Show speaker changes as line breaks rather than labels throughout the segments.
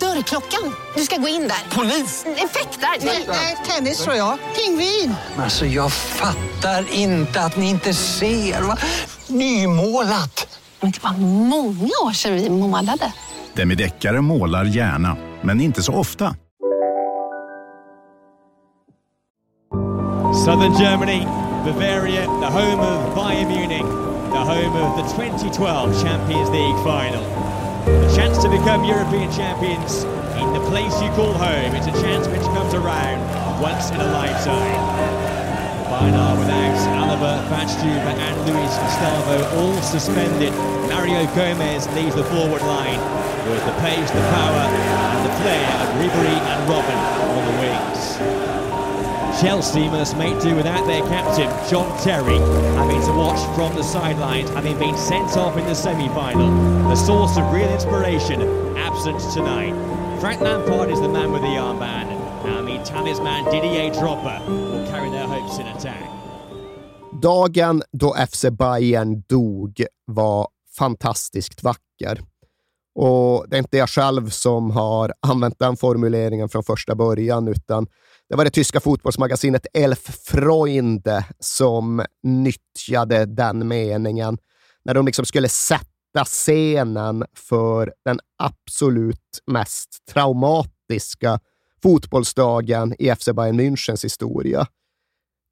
Dörrklockan. Du ska gå in där.
Polis?
Effektar?
Nej, tennis tror jag. Pingvin.
Alltså jag fattar inte att ni inte ser. Va? Nymålat.
Men det var många år sedan vi målade.
Demideckare målar gärna, men inte så ofta.
Southern Germany, Bavaria, the home of Bayern Munich, the home of the 2012 Champions League final. The chance to become European champions in the place you call home. It's a chance which comes around once in a lifetime. Bayern without Alaba, Batstuber and Luis Gustavo all suspended. Mario Gomez leads the forward line with the pace, the power and the flair of Ribery and Robin on the wings. Chelsea must make do without their captain, John Terry, having to watch from the sidelines, having been sent off in the semi-final. The source of real inspiration, absent tonight. Frank Lampard is the man with the armband. Now meet talisman Didier Dropper will carry their hopes in attack.
Dagen då FC Bayern dog var fantastiskt vacker. Och det är inte jag själv som har använt den formuleringen från första början, utan det var det tyska fotbollsmagasinet Elf Freunde som nyttjade den meningen när de liksom skulle sätta scenen för den absolut mest traumatiska fotbollsdagen i FC Bayern Münchens historia.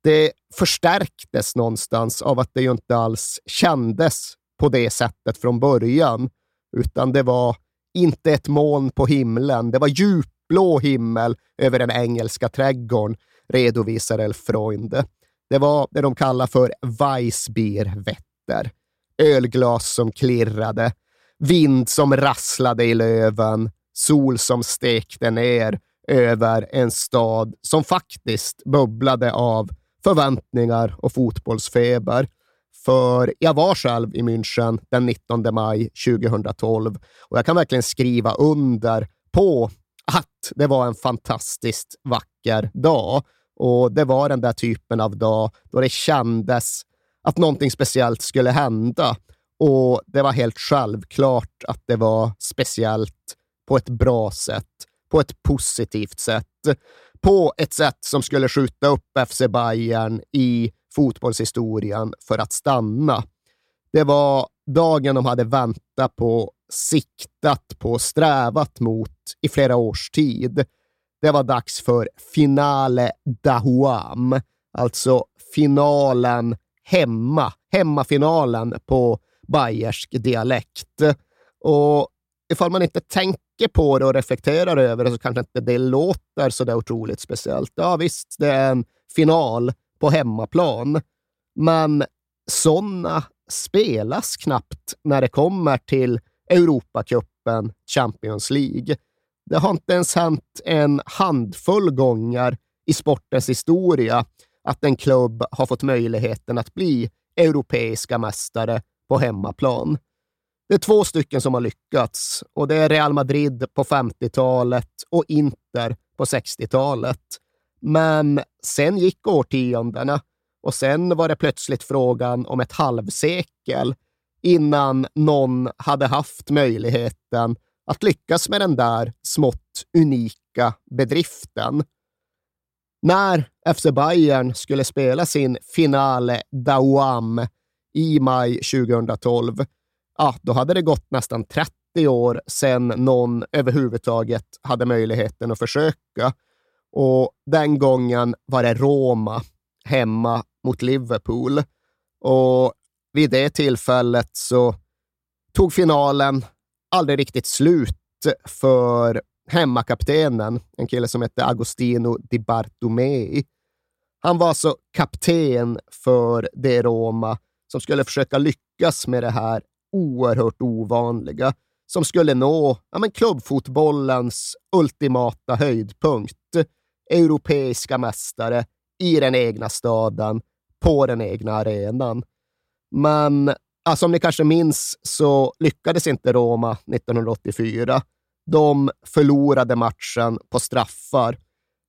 Det förstärktes någonstans av att det ju inte alls kändes på det sättet från början, utan det var inte ett moln på himlen. Det var djup Blå himmel över den engelska trädgården, redovisar Elf Freunde. Det var det de kallar för Weissbierwetter. Ölglas som klirrade, vind som rasslade i löven, sol som stekte ner över en stad som faktiskt bubblade av förväntningar och fotbollsfeber. För jag var själv i München den 19 maj 2012 och jag kan verkligen skriva under på att det var en fantastiskt vacker dag. Och det var den där typen av dag då det kändes att någonting speciellt skulle hända. Och det var helt självklart att det var speciellt på ett bra sätt, på ett positivt sätt, på ett sätt som skulle skjuta upp FC Bayern i fotbollshistorien för att stanna. Det var dagen de hade väntat på, siktat på, strävat mot i flera års tid. Det var dags för finale d'Ahuam, alltså finalen hemma, hemmafinalen på bayersk dialekt. Och ifall man inte tänker på det och reflekterar över det så kanske inte det låter så där otroligt speciellt. Ja visst, det är en final på hemmaplan, men sådana spelas knappt när det kommer till Europacupen, Champions League. Det har inte ens hänt en handfull gånger i sportens historia att en klubb har fått möjligheten att bli europeiska mästare på hemmaplan. Det är två stycken som har lyckats och det är Real Madrid på 50-talet och Inter på 60-talet. Men sen gick årtiondena och sen var det plötsligt frågan om ett halvsekel innan någon hade haft möjligheten att lyckas med den där smått unika bedriften. När FC Bayern skulle spela sin finale Dauam i maj 2012, ja, då hade det gått nästan 30 år sedan någon överhuvudtaget hade möjligheten att försöka. Och den gången var det Roma hemma mot Liverpool. Och vid det tillfället så tog finalen aldrig riktigt slut för hemmakaptenen, en kille som hette Agostino Di Bartomei. Han var alltså kapten för det Roma som skulle försöka lyckas med det här oerhört ovanliga, som skulle nå ja, men klubbfotbollens ultimata höjdpunkt. Europeiska mästare i den egna staden på den egna arenan. Men alltså, ja, som ni kanske minns så lyckades inte Roma 1984. De förlorade matchen på straffar.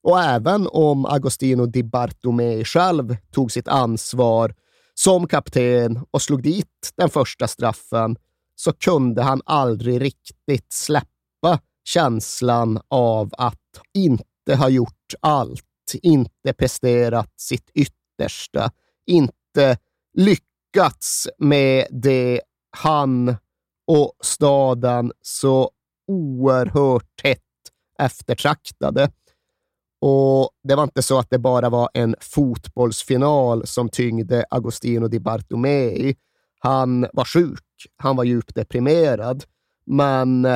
Och även om Agostino Di Bartomei själv tog sitt ansvar som kapten och slog dit den första straffen så kunde han aldrig riktigt släppa känslan av att inte ha gjort allt, inte presterat sitt yttersta, inte lyckats med det han och staden så oerhört tätt eftertraktade. Och det var inte så att det bara var en fotbollsfinal som tyngde Agostino Di Bartomei. Han var sjuk, han var djupt deprimerad, men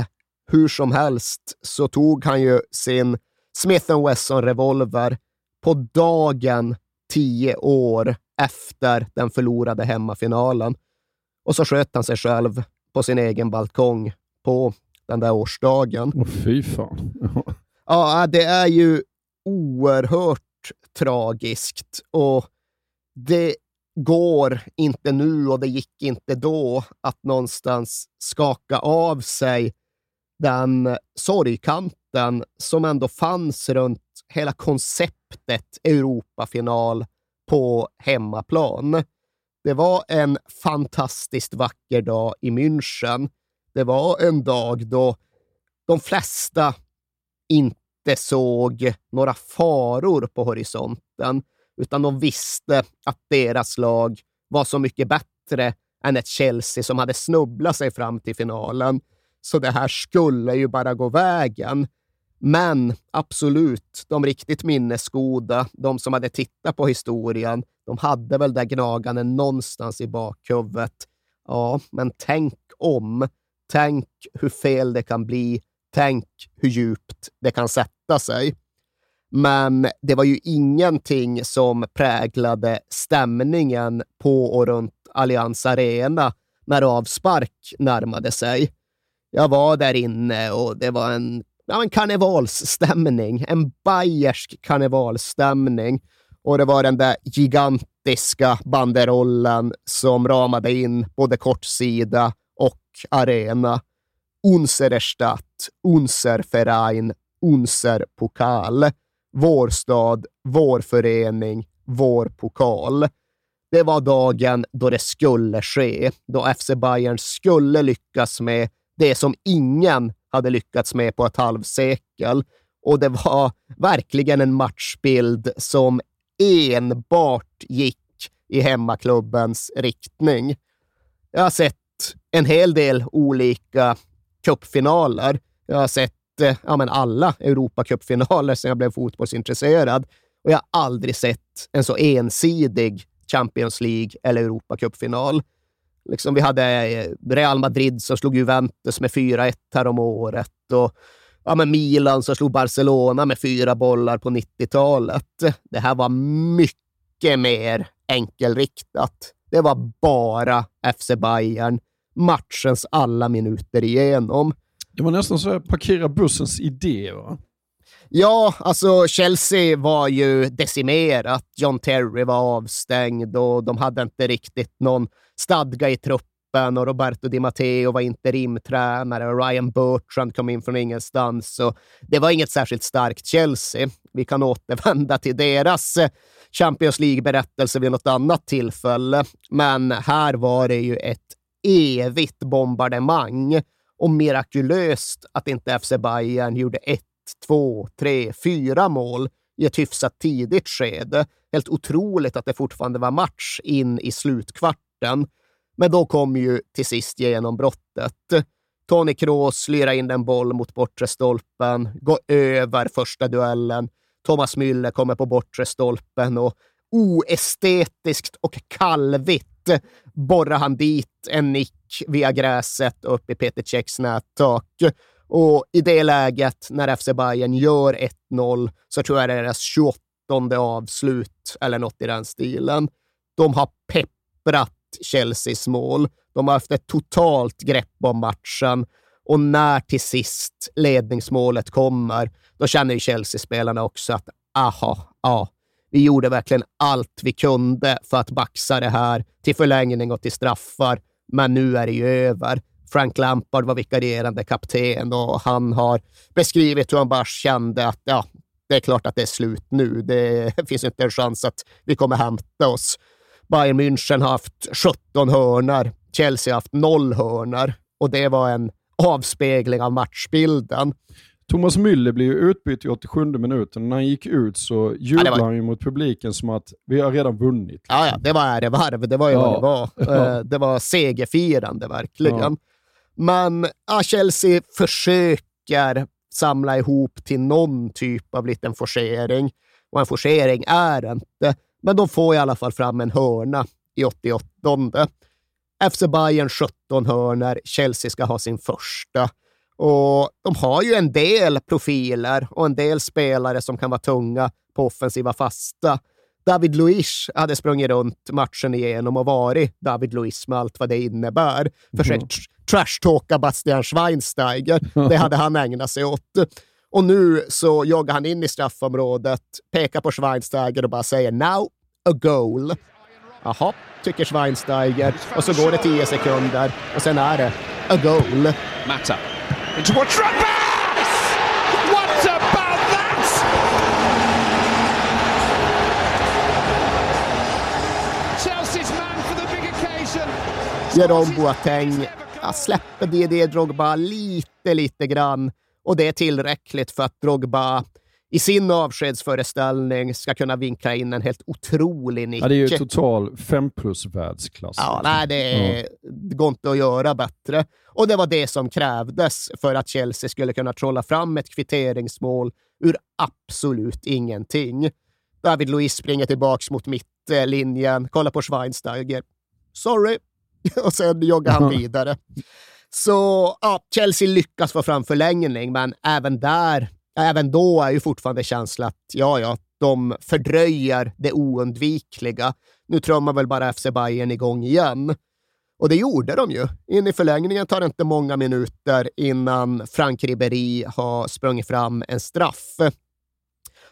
hur som helst så tog han ju sin Smith Wesson revolver på dagen tio år efter den förlorade hemmafinalen. Och så sköt han sig själv på sin egen balkong på den där årsdagen.
Åh, fy fan.
Ja, det är ju oerhört tragiskt och det går inte nu och det gick inte då att någonstans skaka av sig den sorgkanten som ändå fanns runt hela konceptet Europafinal på hemmaplan. Det var en fantastiskt vacker dag i München. Det var en dag då de flesta inte såg några faror på horisonten, utan de visste att deras lag var så mycket bättre än ett Chelsea som hade snubblat sig fram till finalen. Så det här skulle ju bara gå vägen. Men absolut, de riktigt minnesgoda, de som hade tittat på historien, de hade väl där gnaganden någonstans i bakhuvudet. Ja, men tänk om. Tänk hur fel det kan bli. Tänk hur djupt det kan sätta sig. Men det var ju ingenting som präglade stämningen på och runt Allians Arena när avspark närmade sig. Jag var där inne och det var en, ja, en karnevalsstämning, en bayersk karnevalsstämning. Och det var den där gigantiska banderollen som ramade in både kortsida och arena. Unsere Stadt, Unser Verein, Unser Pokal. Vår stad, vår förening, vår pokal. Det var dagen då det skulle ske, då FC Bayern skulle lyckas med det som ingen hade lyckats med på ett halvsekel. Och det var verkligen en matchbild som enbart gick i hemmaklubbens riktning. Jag har sett en hel del olika cupfinaler. Jag har sett eh, ja, men alla Europacupfinaler sedan jag blev fotbollsintresserad och jag har aldrig sett en så ensidig Champions League eller Europacupfinal. Liksom vi hade eh, Real Madrid som slog Juventus med 4-1 häromåret året och ja, men Milan som slog Barcelona med fyra bollar på 90-talet. Det här var mycket mer enkelriktat. Det var bara FC Bayern matchens alla minuter igenom.
Det var nästan så att parkera bussens idé, va?
Ja, alltså Chelsea var ju decimerat. John Terry var avstängd och de hade inte riktigt någon stadga i truppen och Roberto Di Matteo var interimtränare och Ryan Bertrand kom in från ingenstans. Så det var inget särskilt starkt Chelsea. Vi kan återvända till deras eh, Champions League-berättelse vid något annat tillfälle. Men här var det ju ett evigt bombardemang och mirakulöst att inte FC Bayern gjorde ett, två, tre, fyra mål i ett hyfsat tidigt skede. Helt otroligt att det fortfarande var match in i slutkvarten. Men då kom ju till sist genombrottet. Tony Kroos lirar in en boll mot bortre stolpen, går över första duellen. Thomas Müller kommer på bortre stolpen och oestetiskt och kalvigt borrar han dit en nick via gräset upp i Peter Cechs nättak. Och i det läget, när FC Bayern gör 1-0, så tror jag det är deras 28 avslut eller något i den stilen. De har pepprat Chelseas mål. De har haft ett totalt grepp om matchen och när till sist ledningsmålet kommer, då känner ju Chelsea-spelarna också att aha, ja, Vi gjorde verkligen allt vi kunde för att baxa det här till förlängning och till straffar, men nu är det ju över. Frank Lampard var vikarierande kapten och han har beskrivit hur han bara kände att ja, det är klart att det är slut nu. Det finns inte en chans att vi kommer hämta oss. Bayern München har haft 17 hörnar, Chelsea har haft noll hörnar och det var en avspegling av matchbilden.
Thomas Müller blev ju utbytt i 87 minuten. När han gick ut så jublade
Ja, var-
han ju mot publiken som att vi har redan vunnit.
Ja, ja, det var ärevarv. Det var ju
Ja.
vad det var.
Ja.
Eh, Det var segerfirande verkligen. Men ja, Chelsea försöker samla ihop till någon typ av liten forcering. Och en forcering är det inte, men de får i alla fall fram en hörna i 88. FC Bayern 17 hörnor, Chelsea ska ha sin första. Och de har ju en del profiler och en del spelare som kan vara tunga på offensiva fasta. David Luiz hade sprungit runt matchen igenom och varit David Luiz med allt vad det innebär. Försökt tr- trashtalka Bastian Schweinsteiger. Det hade han ägnat sig åt. Och nu så joggar han in i straffområdet, pekar på Schweinsteiger och bara säger “Now, a goal”. Jaha, tycker Schweinsteiger. Och så går det tio sekunder och sen är det a goal.
Mata into! What
Jerome Boateng ja, släpper Didier Drogba lite, lite grann och det är tillräckligt för att Drogba i sin avskedsföreställning ska kunna vinkla in en helt otrolig nick.
Ja, det är ju total 5 plus världsklass.
Ja, nej, det, är, det går inte att göra bättre. Och det var det som krävdes för att Chelsea skulle kunna trolla fram ett kvitteringsmål ur absolut ingenting. David Luiz springer tillbaks mot mittlinjen, kollar på Schweinsteiger. Sorry. Och sen joggar han vidare. Så ja, Chelsea lyckas få fram förlängning, men även där, även då är ju fortfarande känslan att ja, ja, de fördröjer det oundvikliga. Nu trummar väl bara FC Bayern igång igen. Och det gjorde de ju. In i förlängningen tar det inte många minuter innan Frank Ribéry har sprungit fram en straff.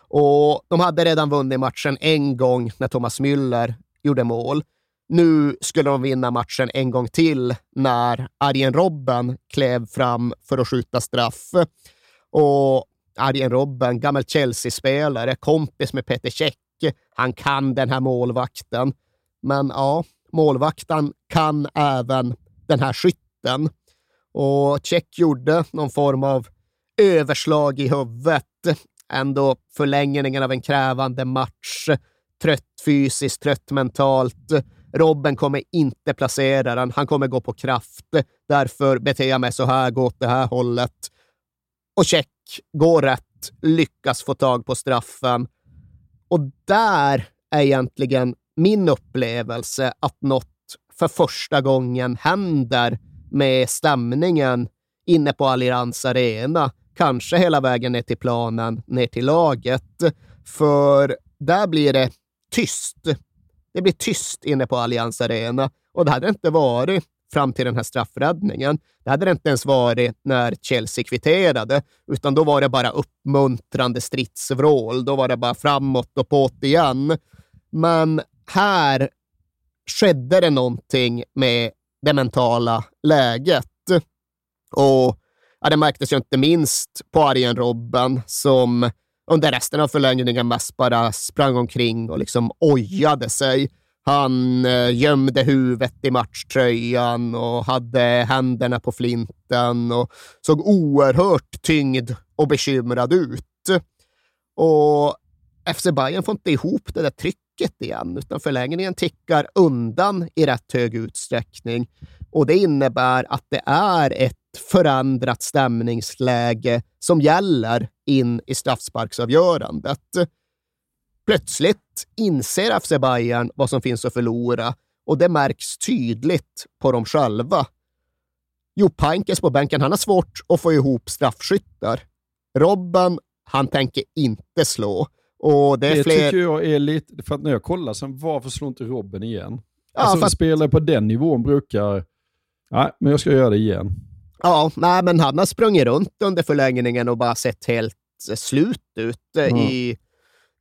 Och de hade redan vunnit matchen en gång när Thomas Müller gjorde mål. Nu skulle de vinna matchen en gång till när Arjen Robben klev fram för att skjuta straff. Och Arjen Robben, gammal Chelsea-spelare, kompis med Peter Cech. Han kan den här målvakten. Men ja, målvakten kan även den här skytten. Och Cech gjorde någon form av överslag i huvudet. Ändå förlängningen av en krävande match. Trött fysiskt, trött mentalt. Robben kommer inte placera den. Han kommer gå på kraft. Därför beter jag mig så här, gå åt det här hållet. Och check, går rätt, lyckas få tag på straffen. Och där är egentligen min upplevelse att något för första gången händer med stämningen inne på Allians Arena. Kanske hela vägen ner till planen, ner till laget. För där blir det tyst. Det blir tyst inne på Allianz Arena och det hade det inte varit fram till den här straffräddningen. Det hade det inte ens varit när Chelsea kvitterade, utan då var det bara uppmuntrande stridsvrål. Då var det bara framåt och på't igen. Men här skedde det någonting med det mentala läget. Och ja, det märktes ju inte minst på Arjen Robben som under resten av förlängningen mest bara sprang omkring och liksom ojade sig. Han eh, gömde huvudet i matchtröjan och hade händerna på flinten och såg oerhört tyngd och bekymrad ut. Och FC Bayern får inte ihop det där trycket igen, utan förlängningen tickar undan i rätt hög utsträckning. Och det innebär att det är ett förändrat stämningsläge som gäller in i straffsparksavgörandet. Plötsligt inser FC Bayern vad som finns att förlora och det märks tydligt på dem själva. Jo Pankes på bänken, han har svårt att få ihop straffskyttar. Robben, han tänker inte slå. Och det är
Det
fler...
tycker jag är lite, för att när jag kollar sen, varför slår inte Robben igen?
Ja,
alltså
fast-
spelare på den nivån brukar, nej men jag ska göra det igen.
Ja, nej, men han har sprungit runt under förlängningen och bara sett helt eh, slut ut eh,
Mm.
i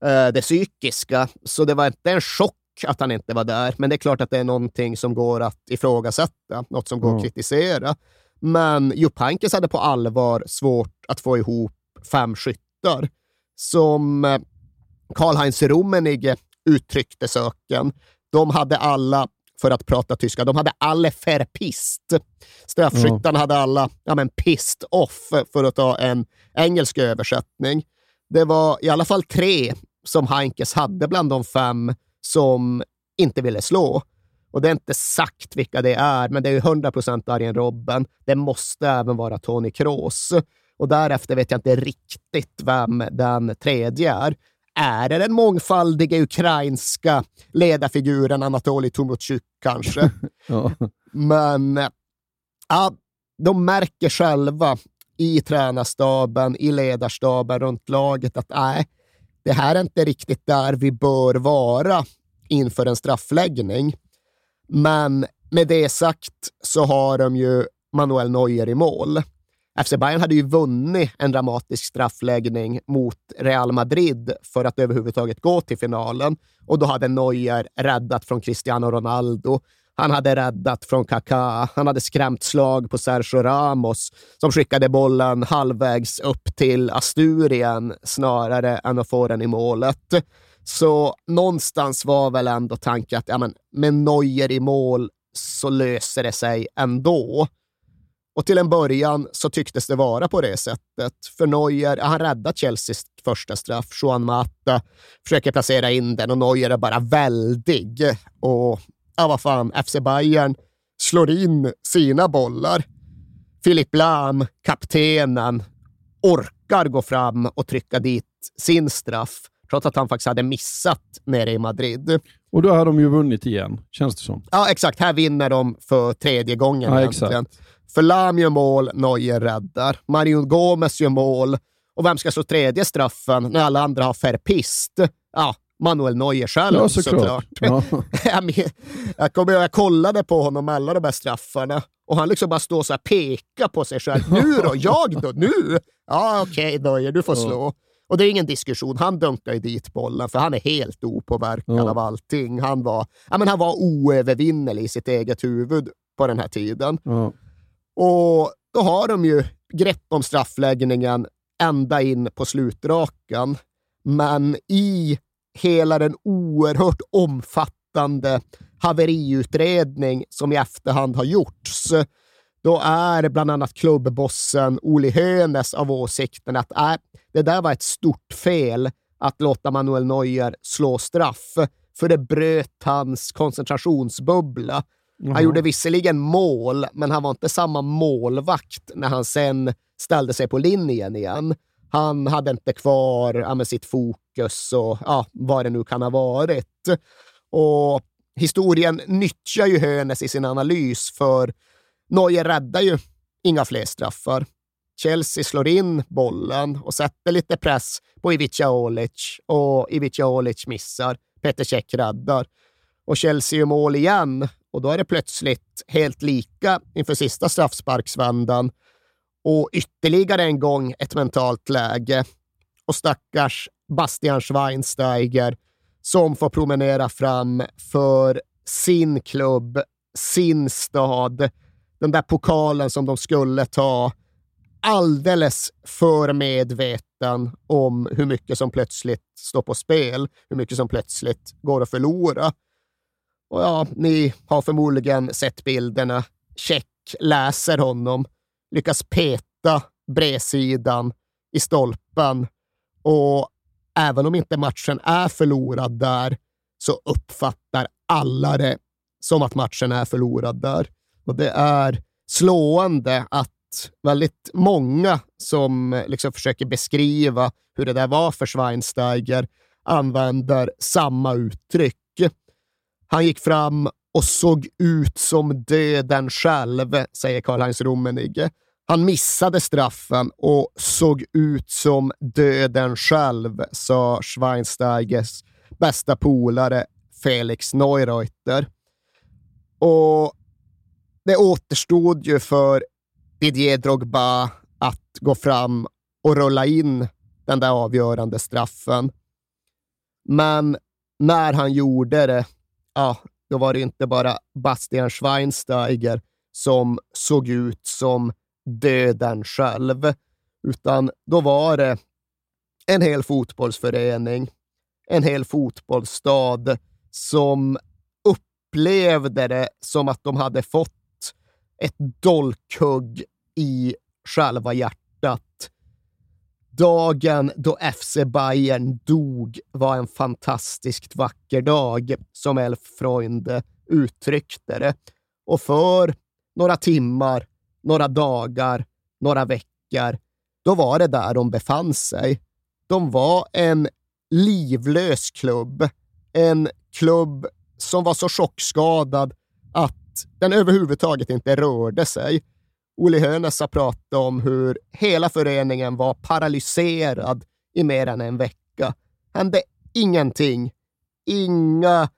eh, det psykiska. Så det var inte en chock att han inte var där, men det är klart att det är någonting som går att ifrågasätta, något som går
Mm.
att kritisera. Men Jupp Heynckes hade på allvar svårt att få ihop fem skyttar. Som eh, Karl-Heinz Rummenigge uttryckte söken. De hade alla, för att prata tyska, de hade alle verpist. Straffskyttarna hade alla ja, men pissed off, för att ta en engelsk översättning. Det var i alla fall tre som Heinkes hade bland de fem som inte ville slå. Och det är inte sagt vilka det är, men det är ju 100 procent Arjen Robben. Det måste även vara Tony Kroos. Och därefter vet jag inte riktigt vem den tredje är. Är det den mångfaldiga ukrainska ledarfiguren Anatolij Tomotjuk kanske?
Ja.
Men ja, de märker själva i tränarstaben, i ledarstaben runt laget att nej, det här är inte riktigt där vi bör vara inför en straffläggning. Men med det sagt så har de ju Manuel Neuer i mål. FC Bayern hade ju vunnit en dramatisk straffläggning mot Real Madrid för att överhuvudtaget gå till finalen och då hade Neuer räddat från Cristiano Ronaldo. Han hade räddat från Kaká. Han hade skrämt slag på Sergio Ramos som skickade bollen halvvägs upp till Asturien snarare än att få den i målet. Så någonstans var väl ändå tanken att ja, men, med Neuer i mål så löser det sig ändå. Och till en början så tycktes det vara på det sättet. För Neuer, han räddade Chelseas första straff. Juan Mata försöker placera in den och Neuer är bara väldig. Och ja, vad fan, FC Bayern slår in sina bollar. Philipp Lahm, kaptenen, orkar gå fram och trycka dit sin straff, trots att han faktiskt hade missat nere i Madrid.
Och då har de ju vunnit igen, känns det som.
Ja, exakt. Här vinner de för tredje gången
Ja,
egentligen.
exakt.
För Lahm gör mål, Neuer räddar. Marion Gomez gör mål. Och vem ska slå tredje straffen när alla andra har verpist? Ja, Manuel Neuer själv
Ja, såklart. Ja.
jag, men, jag, kollade på honom alla de här straffarna och han liksom bara står så här peka på sig själv. Nu då? Jag då? Nu? Ja, okej Neuer, du får slå. Och det är ingen diskussion. Han dunkar ju dit bollen, för han är helt opåverkad
Ja.
av allting. Han var, ja, men han var oövervinnelig i sitt eget huvud på den här tiden.
Ja.
Och då har de ju grepp om straffläggningen ända in på slutrakan. Men i hela den oerhört omfattande haveriutredning som i efterhand har gjorts, då är bland annat klubbbossen Oli Hönes av åsikten att äh, det där var ett stort fel att låta Manuel Neuer slå straff, för det bröt hans koncentrationsbubbla. Han gjorde visserligen mål, men han var inte samma målvakt när han sen ställde sig på linjen igen. Han hade inte kvar ja, sitt fokus och ja, vad det nu kan ha varit. Och historien nyttjar ju Hönes i sin analys, för Neuer räddar ju inga fler straffar. Chelsea slår in bollen och sätter lite press på Ivica Olic och Ivica Olic missar. Peter Cech räddar. Och Chelsea gör mål igen och då är det plötsligt helt lika inför sista straffsparksvändan och ytterligare en gång ett mentalt läge. Och stackars Bastian Schweinsteiger som får promenera fram för sin klubb, sin stad, den där pokalen som de skulle ta, alldeles för medveten om hur mycket som plötsligt står på spel, hur mycket som plötsligt går att förlora. Och ja, ni har förmodligen sett bilderna. Check läser honom, lyckas peta bredsidan i stolpen och även om inte matchen är förlorad där så uppfattar alla det som att matchen är förlorad där. Och det är slående att väldigt många som liksom försöker beskriva hur det där var för Schweinsteiger använder samma uttryck. Han gick fram och såg ut som döden själv, säger Karl-Heinz Rummenigge. Han missade straffen och såg ut som döden själv, sa Schweinsteigers bästa polare Felix Neureuter. Och det återstod ju för Didier Drogba att gå fram och rulla in den där avgörande straffen. Men när han gjorde det, ja, då var det inte bara Bastian Schweinsteiger som såg ut som döden själv, utan då var det en hel fotbollsförening, en hel fotbollsstad som upplevde det som att de hade fått ett dolkhugg i själva hjärtat. Dagen då FC Bayern dog var en fantastiskt vacker dag, som Elf Freund uttryckte det. Och för några timmar, några dagar, några veckor, då var det där de befann sig. De var en livlös klubb. En klubb som var så chockskadad att den överhuvudtaget inte rörde sig. Olle Hönes har pratat om hur hela föreningen var paralyserad i mer än en vecka. hände ingenting. Inga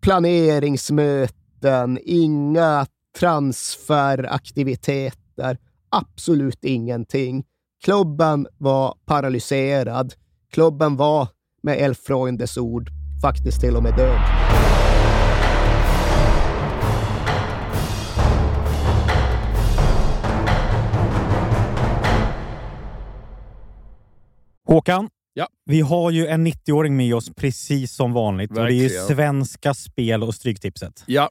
planeringsmöten, inga transferaktiviteter. Absolut ingenting. Klubben var paralyserad. Klubben var, med Elf Freundes ord, faktiskt till och med död.
Håkan,
Ja.
vi har ju en 90-åring med oss precis som vanligt. Och det är ju
Verkligen.
Svenska Spel och Stryktipset.
Ja,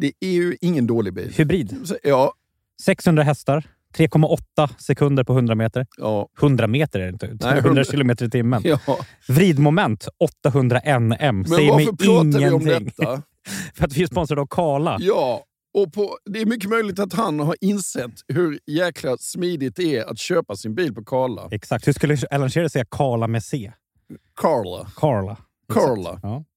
Det är ju ingen dålig bil.
Hybrid.
Ja,
600 hästar. 3,8 sekunder på 100 meter.
ja,
100 meter är det inte. 100
100
kilometer i timmen.
ja.
Vridmoment 800 NM.
Men
Säger
varför pratar vi om
ingenting.
detta?
För att vi är sponsrade av Karla.
Ja, och på, det är mycket möjligt att han har insett hur jäkla smidigt det är att köpa sin bil på Karla.
Exakt. Hur skulle Alan Shearer säga Karla med C?
Karla.
Karla.
Karla.
Ja.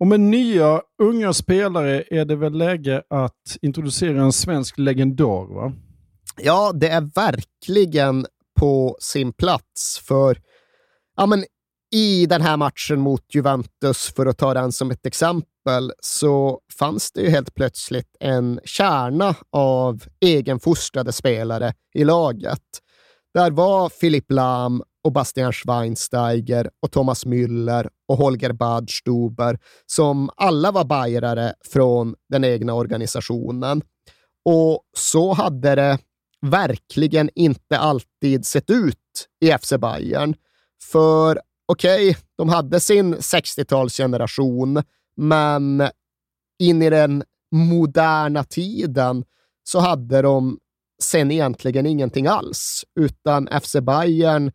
Och med nya unga spelare är det väl läge att introducera en svensk legendar, va?
Ja, det är verkligen på sin plats för ja, men i den här matchen mot Juventus, för att ta den som ett exempel, så fanns det ju helt plötsligt en kärna av egenfostrade spelare i laget. Där var Filip Lahm och Bastian Schweinsteiger och Thomas Müller och Holger Badstuber som alla var bajrare från den egna organisationen. Och så hade det verkligen inte alltid sett ut i FC Bayern. För okej, okay, de hade sin 60-talsgeneration, men in i den moderna tiden så hade de sen egentligen ingenting alls, utan FC Bayern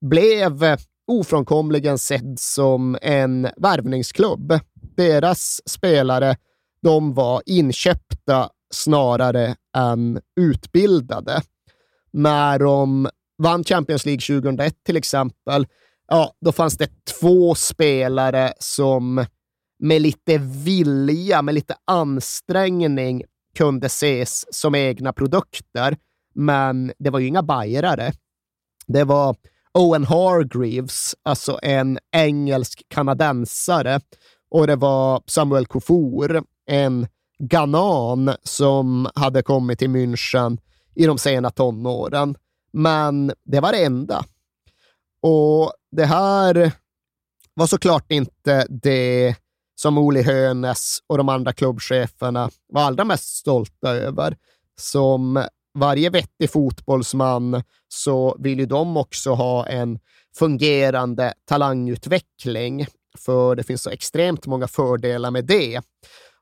blev ofrånkomligen sedd som en värvningsklubb. Deras spelare, de var inköpta snarare än utbildade. När de vann Champions League 2001 till exempel, ja, då fanns det två spelare som med lite vilja, med lite ansträngning kunde ses som egna produkter. Men det var ju inga bajrare. Det var Owen Hargreaves, alltså en engelsk kanadensare, och det var Samuel Kofour, en ghanan som hade kommit till München i de sena tonåren. Men det var det enda. Och det här var såklart inte det som Oli Hönes och de andra klubbcheferna var allra mest stolta över. Som varje vettig fotbollsman så vill ju de också ha en fungerande talangutveckling, för det finns så extremt många fördelar med det.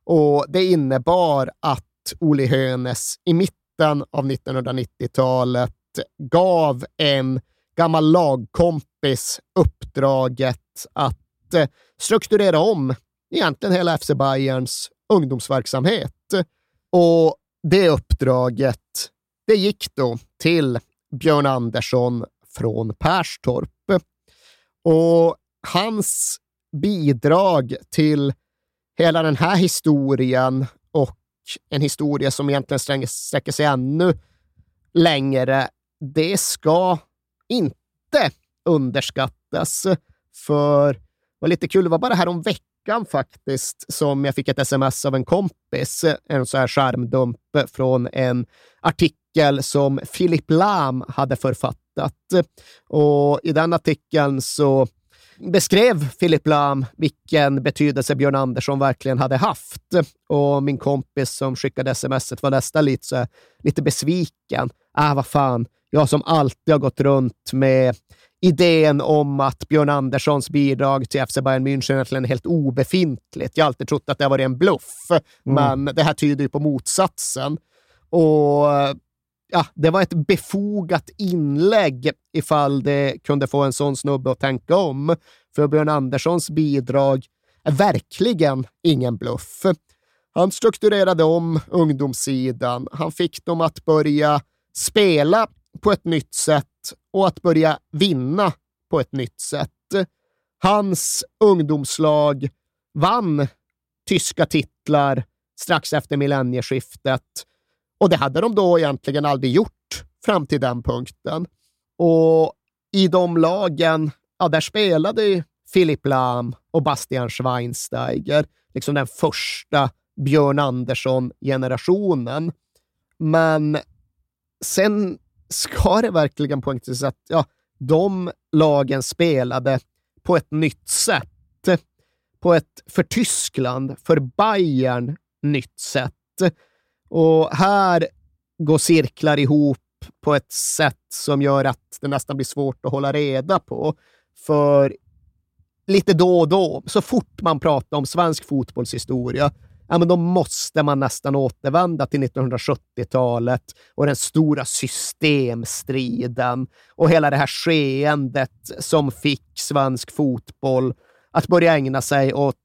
Och Det innebar att Oli Hönes i mitten av 1990-talet gav en gammal lagkompis uppdraget att eh, strukturera om egentligen hela FC Bayerns ungdomsverksamhet. Och det uppdraget det gick då till Björn Andersson från Perstorp. Och hans bidrag till hela den här historien och en historia som egentligen sträcker sig ännu längre, det ska inte underskattas. För det var lite kul, det var bara här om veckan faktiskt som jag fick ett sms av en kompis, en så här skärmdump från en artikel som Philip Lahm hade författat. Och I den artikeln så beskrev Philip Lahm vilken betydelse Björn Andersson verkligen hade haft. Och min kompis som skickade sms var nästan lite, så, lite besviken. Äh, vad fan, jag som alltid har gått runt med idén om att Björn Anderssons bidrag till FC Bayern München egentligen är helt obefintligt. Jag har alltid trott att det har varit en bluff, mm. men det här tyder ju på motsatsen. Och ja, det var ett befogat inlägg ifall det kunde få en sån snubbe att tänka om. För Björn Anderssons bidrag är verkligen ingen bluff. Han strukturerade om ungdomssidan. Han fick dem att börja spela på ett nytt sätt och att börja vinna på ett nytt sätt. Hans ungdomslag vann tyska titlar strax efter millennieskiftet och det hade de då egentligen aldrig gjort fram till den punkten. Och i de lagen, ja, där spelade Philip Lahm och Bastian Schweinsteiger, liksom den första Björn Andersson-generationen. Men sen ska det verkligen poängteras att ja, de lagen spelade på ett nytt sätt. På ett för Tyskland, för Bayern, nytt sätt. Och här går cirklar ihop på ett sätt som gör att det nästan blir svårt att hålla reda på. För lite då och då, så fort man pratar om svensk fotbollshistoria, ja, men då måste man nästan återvända till 1970-talet och den stora systemstriden och hela det här skeendet som fick svensk fotboll att börja ägna sig åt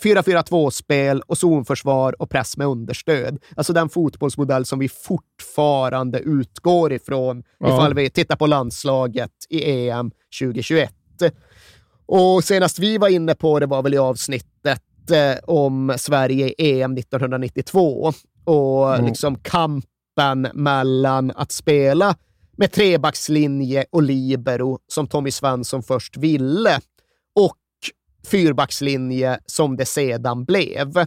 4-4-2-spel och zonförsvar och press med understöd. Alltså den fotbollsmodell som vi fortfarande utgår ifrån
Ja.
ifall vi tittar på landslaget i EM 2021. Och senast vi var inne på det var väl i avsnittet eh, om Sverige i EM 1992 och
Mm.
liksom kampen mellan att spela med trebackslinje och libero som Tommy Svensson först ville fyrbackslinje som det sedan blev.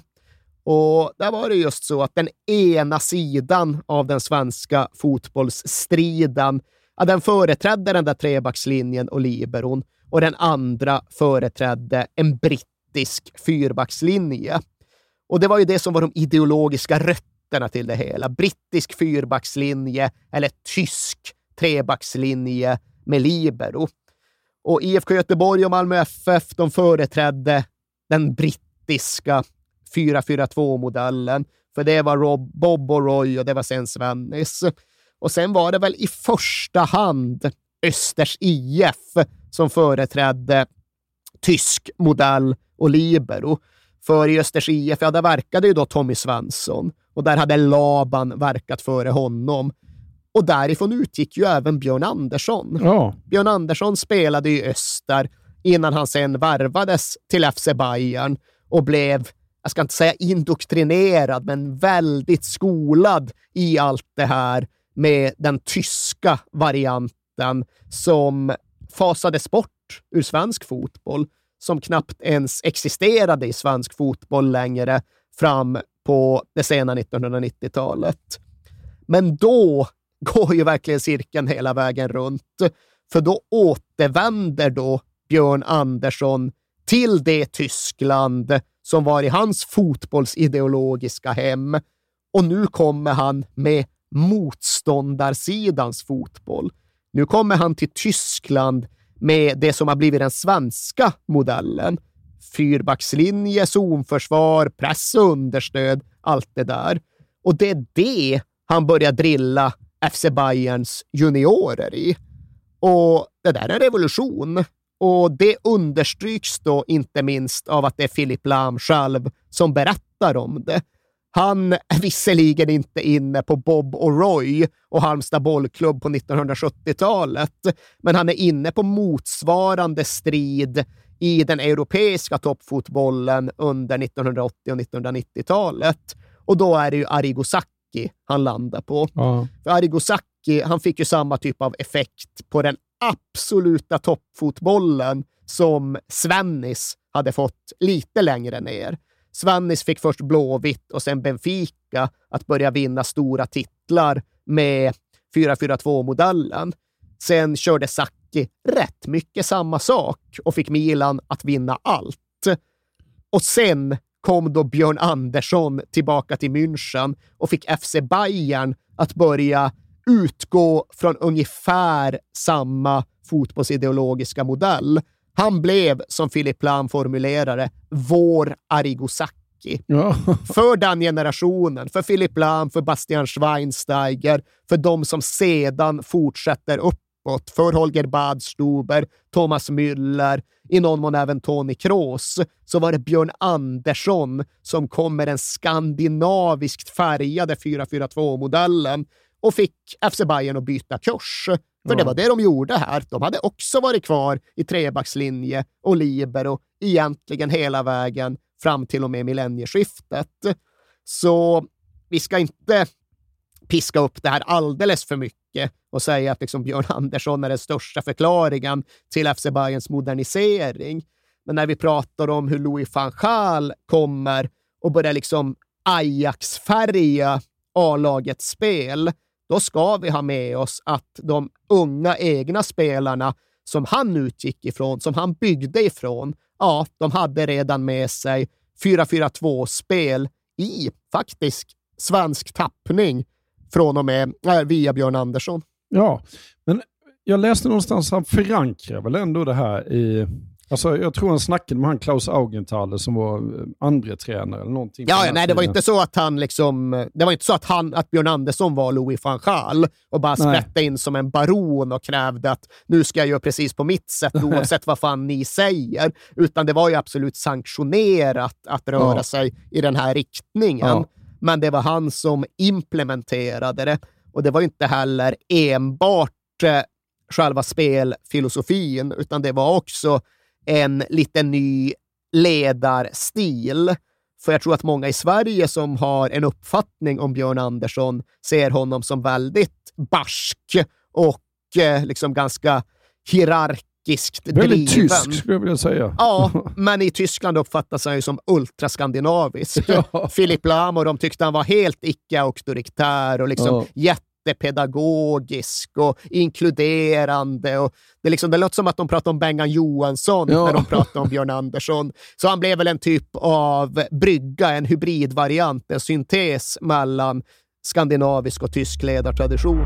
Och där var det just så att den ena sidan av den svenska fotbollsstriden, ja, den företrädde den där trebackslinjen och liberon och den andra företrädde en brittisk fyrbackslinje. Och det var ju det som var de ideologiska rötterna till det hela. Brittisk fyrbackslinje eller tysk trebackslinje med libero. Och IFK Göteborg och Malmö FF de företrädde den brittiska 4-4-2-modellen. För det var Rob, Bob och Roy och det var sen Svennis. Och sen var det väl i första hand Östers IF som företrädde tysk modell och libero. För i Östers IF, ja, där verkade ju då Tommy Svensson och där hade Laban verkat före honom. Och därifrån utgick ju även Björn Andersson.
Ja.
Björn Andersson spelade i Öster innan han sen värvades till FC Bayern och blev, jag ska inte säga indoktrinerad, men väldigt skolad i allt det här med den tyska varianten som fasades bort ur svensk fotboll, som knappt ens existerade i svensk fotboll längre fram på det sena 1990-talet. Men då går ju verkligen cirkeln hela vägen runt. För då återvänder då Björn Andersson till det Tyskland som var i hans fotbollsideologiska hem. Och nu kommer han med motståndarsidans fotboll. Nu kommer han till Tyskland med det som har blivit den svenska modellen. Fyrbackslinje, zonförsvar, press och understöd, allt det där. Och det är det han börjar drilla FC Bayerns juniorer i. Och det där är en revolution. Och det understryks då inte minst av att det är Filip Lahm själv som berättar om det. Han är visserligen inte inne på Bob och Roy och Halmstad bollklubb på 1970-talet, men han är inne på motsvarande strid i den europeiska toppfotbollen under 1980 och 1990-talet. Och då är det ju Arigo Sacchi han landar på.
Ja.
För Arrigo Sacchi, han fick ju samma typ av effekt på den absoluta toppfotbollen som Svennis hade fått lite längre ner. Svennis fick först Blåvitt och sen Benfica att börja vinna stora titlar med 4-4-2-modellen. Sen körde Sacchi rätt mycket samma sak och fick Milan att vinna allt. Och sen kom då Björn Andersson tillbaka till München och fick FC Bayern att börja utgå från ungefär samma fotbollsideologiska modell. Han blev, som Philip Lahm formulerade, vår Arrigo Sacchi.
Ja.
För den generationen, för Philip Lahm, för Bastian Schweinsteiger, för de som sedan fortsätter uppåt, för Holger Badstuber, Thomas Müller, i någon mån även Toni Kroos, så var det Björn Andersson som kom med den skandinaviskt färgade 4-4-2-modellen och fick FC Bayern att byta kurs. För det
Ja.
var det de gjorde här. De hade också varit kvar i trebackslinje och libero egentligen hela vägen fram till och med millennieskiftet. Så vi ska inte piska upp det här alldeles för mycket och säga att liksom Björn Andersson är den största förklaringen till FC Bayerns modernisering. Men när vi pratar om hur Louis van Gaal kommer och börjar liksom Ajax-färga A-lagets spel, då ska vi ha med oss att de unga egna spelarna som han utgick ifrån, som han byggde ifrån, ja, de hade redan med sig 4-4-2-spel i faktiskt svensk tappning från och med äh, via Björn Andersson.
Ja, men jag läste någonstans han förankrar väl ändå det här i Alltså, jag tror han snackade med han Klaus Augenthaler som var eh, andre tränare eller någonting.
Ja, ja nej, det var inte så att han liksom, det var inte så att, han, att Björn Andersson var Louis van Gaal och bara sprätte in som en baron och krävde att nu ska jag göra precis på mitt sätt oavsett vad fan ni säger. Utan det var ju absolut sanktionerat att röra
Ja.
sig i den här riktningen.
Ja.
Men det var han som implementerade det och det var inte heller enbart eh, själva spelfilosofin, utan det var också en lite ny ledarstil. För jag tror att många i Sverige som har en uppfattning om Björn Andersson ser honom som väldigt barsk och eh, liksom ganska hierark
Väldigt
driven.
tysk skulle jag vilja säga.
Ja, men i Tyskland uppfattas han ju som ultraskandinavisk.
Ja.
Philip Lahm och de tyckte han var helt icke-auktoritär och liksom
Ja.
jättepedagogisk och inkluderande. Och det, liksom, det låter som att de pratar om Bengan Johansson
Ja.
när de pratar om Björn Andersson. Så han blev väl en typ av brygga, en hybridvariant, en syntes mellan skandinavisk och tysk ledartradition.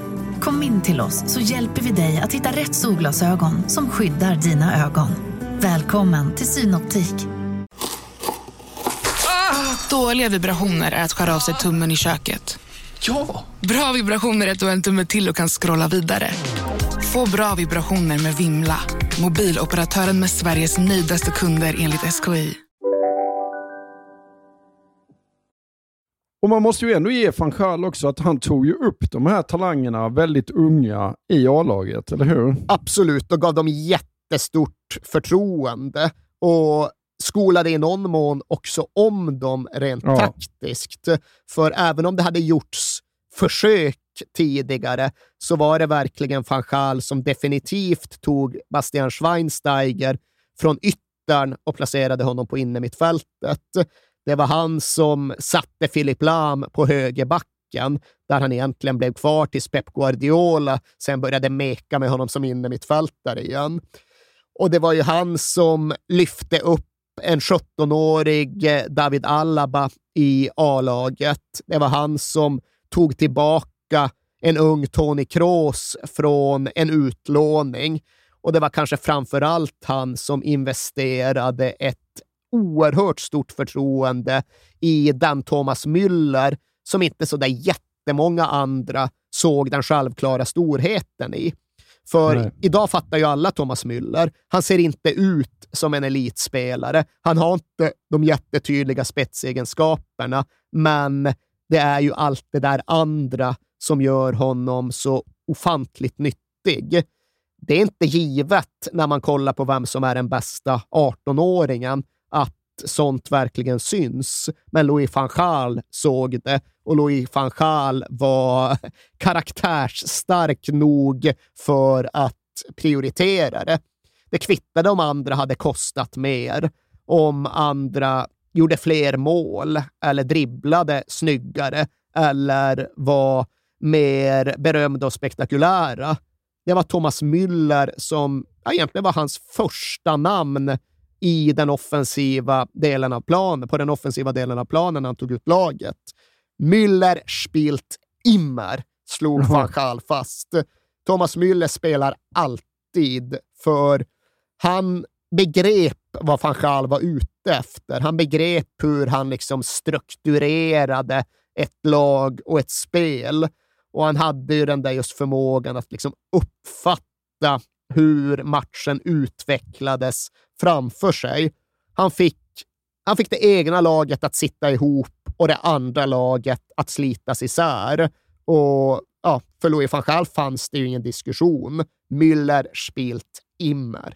Kom in till oss så hjälper vi dig att hitta rätt solglasögon som skyddar dina ögon. Välkommen till Synoptik.
Dåliga vibrationer är att skära av sig tummen i köket.
Ja!
Bra vibrationer är att du har en tumme till och kan scrolla vidare. Få bra vibrationer med Vimla. Mobiloperatören med Sveriges nöjdaste kunder enligt SKI.
Och man måste ju ändå ge van Gaal också att han tog ju upp de här talangerna väldigt unga i A-laget, eller hur?
Absolut, och gav dem jättestort förtroende och skolade i någon mån också om dem rent
Ja.
taktiskt. För även om det hade gjorts försök tidigare så var det verkligen van Gaal som definitivt tog Bastian Schweinsteiger från yttern och placerade honom på innermittfältet. Det var han som satte Filip Lahm på högerbacken, där han egentligen blev kvar tills Pep Guardiola sen började meka med honom som innermittfältare igen. Och det var ju han som lyfte upp en 17-årig eh, David Alaba i A-laget. Det var han som tog tillbaka en ung Tony Kroos från en utlåning. Och det var kanske framför allt han som investerade ett oerhört stort förtroende i den Thomas Müller som inte så där jättemånga andra såg den självklara storheten i. För
Nej.
idag fattar ju alla Thomas Müller. Han ser inte ut som en elitspelare. Han har inte de jättetydliga spetsegenskaperna, men det är ju allt det där andra som gör honom så ofantligt nyttig. Det är inte givet när man kollar på vem som är den bästa 18-åringen att sånt verkligen syns. Men Louis van Gaal såg det och Louis van Gaal var karaktärsstark nog för att prioritera det. Det kvittade om andra hade kostat mer, om andra gjorde fler mål eller dribblade snyggare eller var mer berömda och spektakulära. Det var Thomas Müller som ja, egentligen var hans första namn i den offensiva delen av planen, på den offensiva delen av planen när han tog ut laget. Müller spielt immer, slog van Gaal fast. Thomas Müller spelar alltid, för han begrep vad van Gaal var ute efter. Han begrep hur han liksom strukturerade ett lag och ett spel. Och han hade ju den där just förmågan att liksom uppfatta hur matchen utvecklades framför sig. Han fick, han fick det egna laget att sitta ihop och det andra laget att slitas isär. Och ja, för Louis van Gaal fanns det ju ingen diskussion. Müller spielt immer.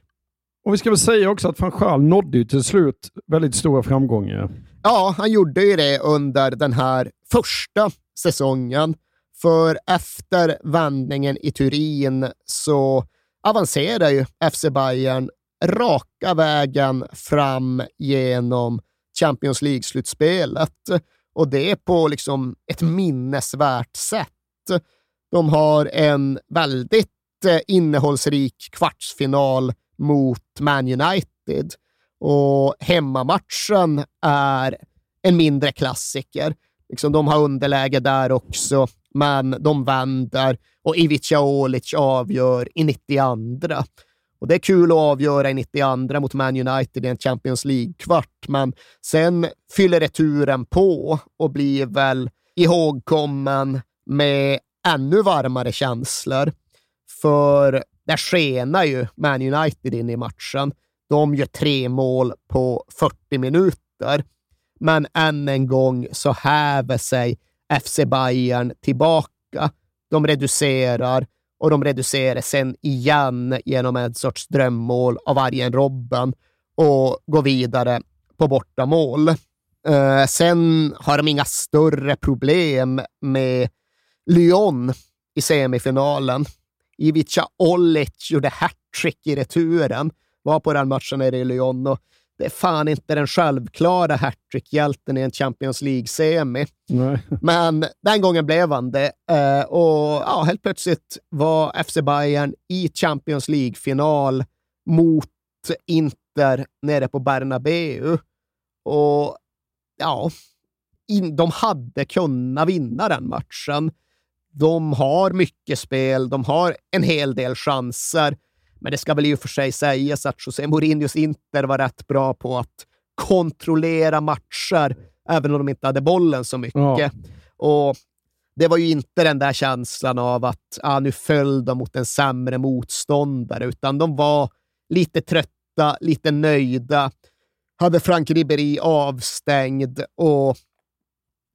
Och vi ska väl säga också att van Gaal nådde ju till slut väldigt stora framgångar.
Ja, han gjorde ju det under den här första säsongen. För efter vändningen i Turin så avancerar ju FC Bayern raka vägen fram genom Champions League-slutspelet. Och det på liksom ett minnesvärt sätt. De har en väldigt eh, innehållsrik kvartsfinal mot Man United och hemmamatchen är en mindre klassiker. Liksom, de har underläge där också, men de vänder och Ivica Olic avgör i 92. Och det är kul att avgöra i 92 mot Man United i en Champions League-kvart, men sen fyller returen på och blir väl ihågkommen med ännu varmare känslor. För där skenar ju Man United in i matchen. De gör tre mål på 40 minuter. Men än en gång så häver sig FC Bayern tillbaka. De reducerar och de reducerar sen igen genom en sorts drömmål av Arjen Robben och går vidare på bortamål. Eh, sen har de inga större problem med Lyon i semifinalen. Ivica Olic gjorde hattrick i returen, var på den matchen nere i Lyon och det är fan inte den självklara hattrick-hjälten i en Champions League-semi. Men den gången blev han det. Eh, och ja, helt plötsligt var FC Bayern i Champions League-final mot Inter nere på Bernabeu. Och ja, in, de hade kunnat vinna den matchen. De har mycket spel, de har en hel del chanser. Men det ska väl i och för sig sägas att José Mourinhos Inter var rätt bra på att kontrollera matcher, även om de inte hade bollen så mycket. Ja. Och det var ju inte den där känslan av att ah, nu föll de mot en sämre motståndare, utan de var lite trötta, lite nöjda, hade Frank Ribéry avstängd och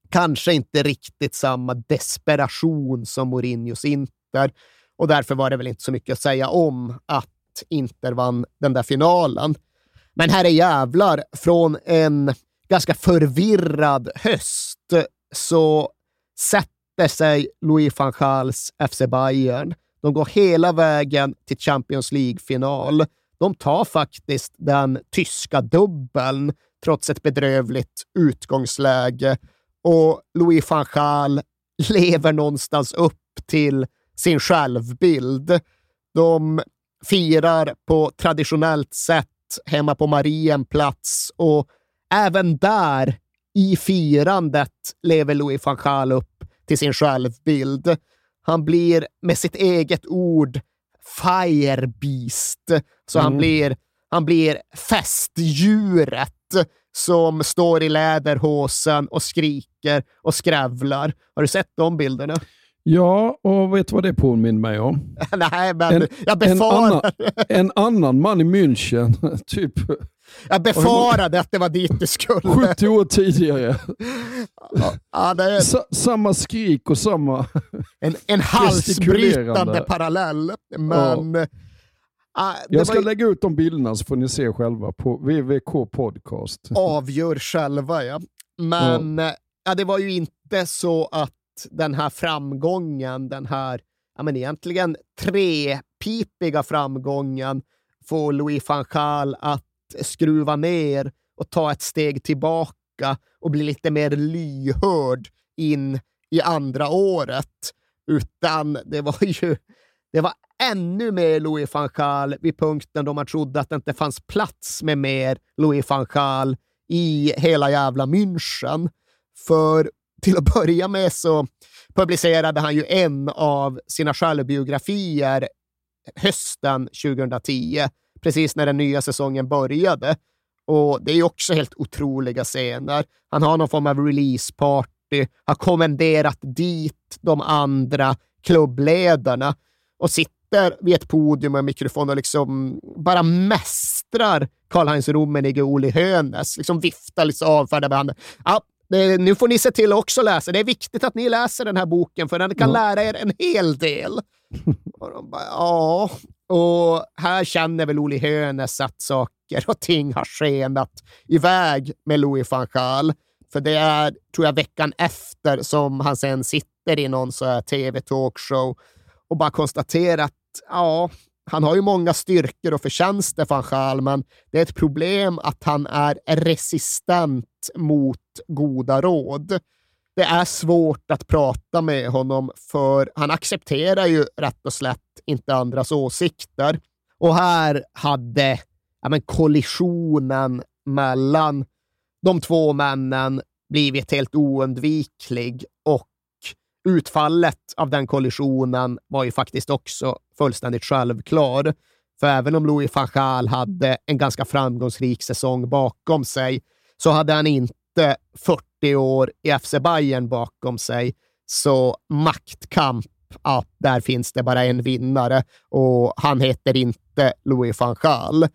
kanske inte riktigt samma desperation som Mourinhos Inter. Och därför var det väl inte så mycket att säga om att Inter vann den där finalen. Men här är jävlar, från en ganska förvirrad höst så sätter sig Louis van Gaals FC Bayern. De går hela vägen till Champions League-final. De tar faktiskt den tyska dubbeln trots ett bedrövligt utgångsläge och Louis van Gaal lever någonstans upp till sin självbild. De firar på traditionellt sätt hemma på Marienplats och även där i firandet lever Louis van Gaal upp till sin självbild. Han blir med sitt eget ord firebeast, så mm. han, blir, han blir festdjuret som står i läderhosen och skriker och skrävlar. Har du sett de bilderna?
Ja, och vet du vad det påminner mig om?
Nej, men en, jag befarar.
En annan, en annan man i München, typ.
Jag befarade att det var dit du skulle.
70 år tidigare.
Ja, det är...
Sa, samma skrik och samma
En, en halsbrytande parallell. Men ja.
Ah, jag ska var... lägga ut de bilderna så får ni se själva på VVK Podcast.
Avgör själva, ja. Men ja. ja. det var ju inte så att den här framgången, den här ja, men egentligen trepipiga framgången får Louis van Gaal att skruva ner och ta ett steg tillbaka och bli lite mer lyhörd in i andra året. Utan det var ju det var ännu mer Louis van Gaal vid punkten då man trodde att det inte fanns plats med mer Louis van Gaal i hela jävla München. För till att börja med så publicerade han ju en av sina självbiografier hösten 2010, precis när den nya säsongen började. Och Det är också helt otroliga scener. Han har någon form av releaseparty, har kommenderat dit de andra klubbledarna och sitter vid ett podium med mikrofon och liksom bara mästrar Karl-Heinz Rummenigge och Olli Hönes. Liksom viftar lite avfärdar varandra. Ja, det, nu får ni se till att också läsa. Det är viktigt att ni läser den här boken, för den kan lära er en hel del. och de bara, ja, Och här känner väl Oli Hönes att saker och ting har skenat iväg med Louis van Gaal. För det är, tror jag, veckan efter som han sen sitter i någon tv-talkshow och bara konstaterar att ja, han har ju många styrkor och förtjänster, van Gaal, men det är ett problem att han är resistent mot goda råd. Det är svårt att prata med honom för han accepterar ju rätt och slätt inte andras åsikter. Och här hade ja, men kollisionen mellan de två männen blivit helt oundviklig utfallet av den kollisionen var ju faktiskt också fullständigt självklar. För även om Louis van Gaal hade en ganska framgångsrik säsong bakom sig så hade han inte 40 år i FC Bayern bakom sig. Så maktkamp, ja, där finns det bara en vinnare och han heter inte Louis van Gaal.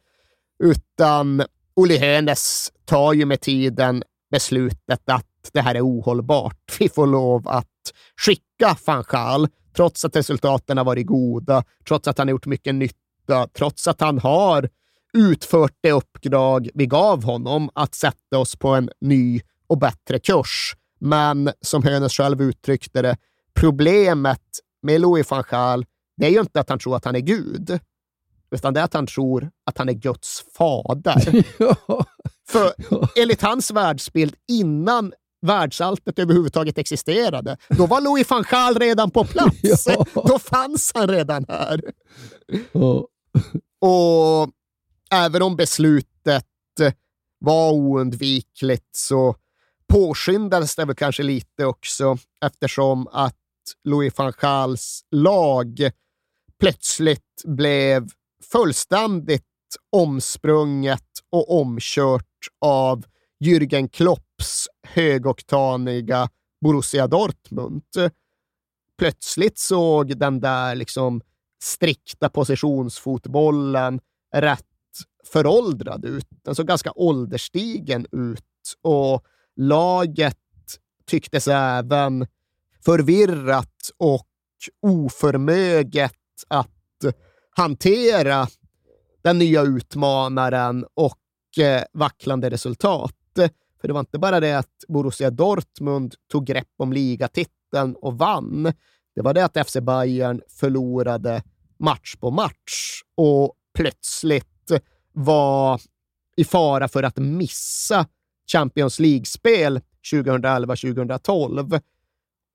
Utan Olli Hönes tar ju med tiden beslutet att det här är ohållbart. Vi får lov att skicka van Gaal, trots att resultaten har varit goda, trots att han har gjort mycket nytta, trots att han har utfört det uppdrag vi gav honom att sätta oss på en ny och bättre kurs. Men som Hönes själv uttryckte det, problemet med Louis van Gaal, det är ju inte att han tror att han är Gud, utan det är att han tror att han är Guds fader.
ja.
För enligt hans världsbild innan världsalltet överhuvudtaget existerade, då var Louis van Gaal redan på plats.
Ja.
Då fanns han redan här.
Ja.
Och även om beslutet var oundvikligt så påskyndades det väl kanske lite också eftersom att Louis van Gaals lag plötsligt blev fullständigt omsprunget och omkört av Jürgen Klopps högoktaniga Borussia Dortmund. Plötsligt såg den där liksom strikta positionsfotbollen rätt föråldrad ut. Den såg ganska ålderstigen ut och laget tycktes även förvirrat och oförmöget att hantera den nya utmanaren och eh, vacklande resultat. För det var inte bara det att Borussia Dortmund tog grepp om ligatiteln och vann. Det var det att FC Bayern förlorade match på match och plötsligt var i fara för att missa Champions League-spel 2011-2012.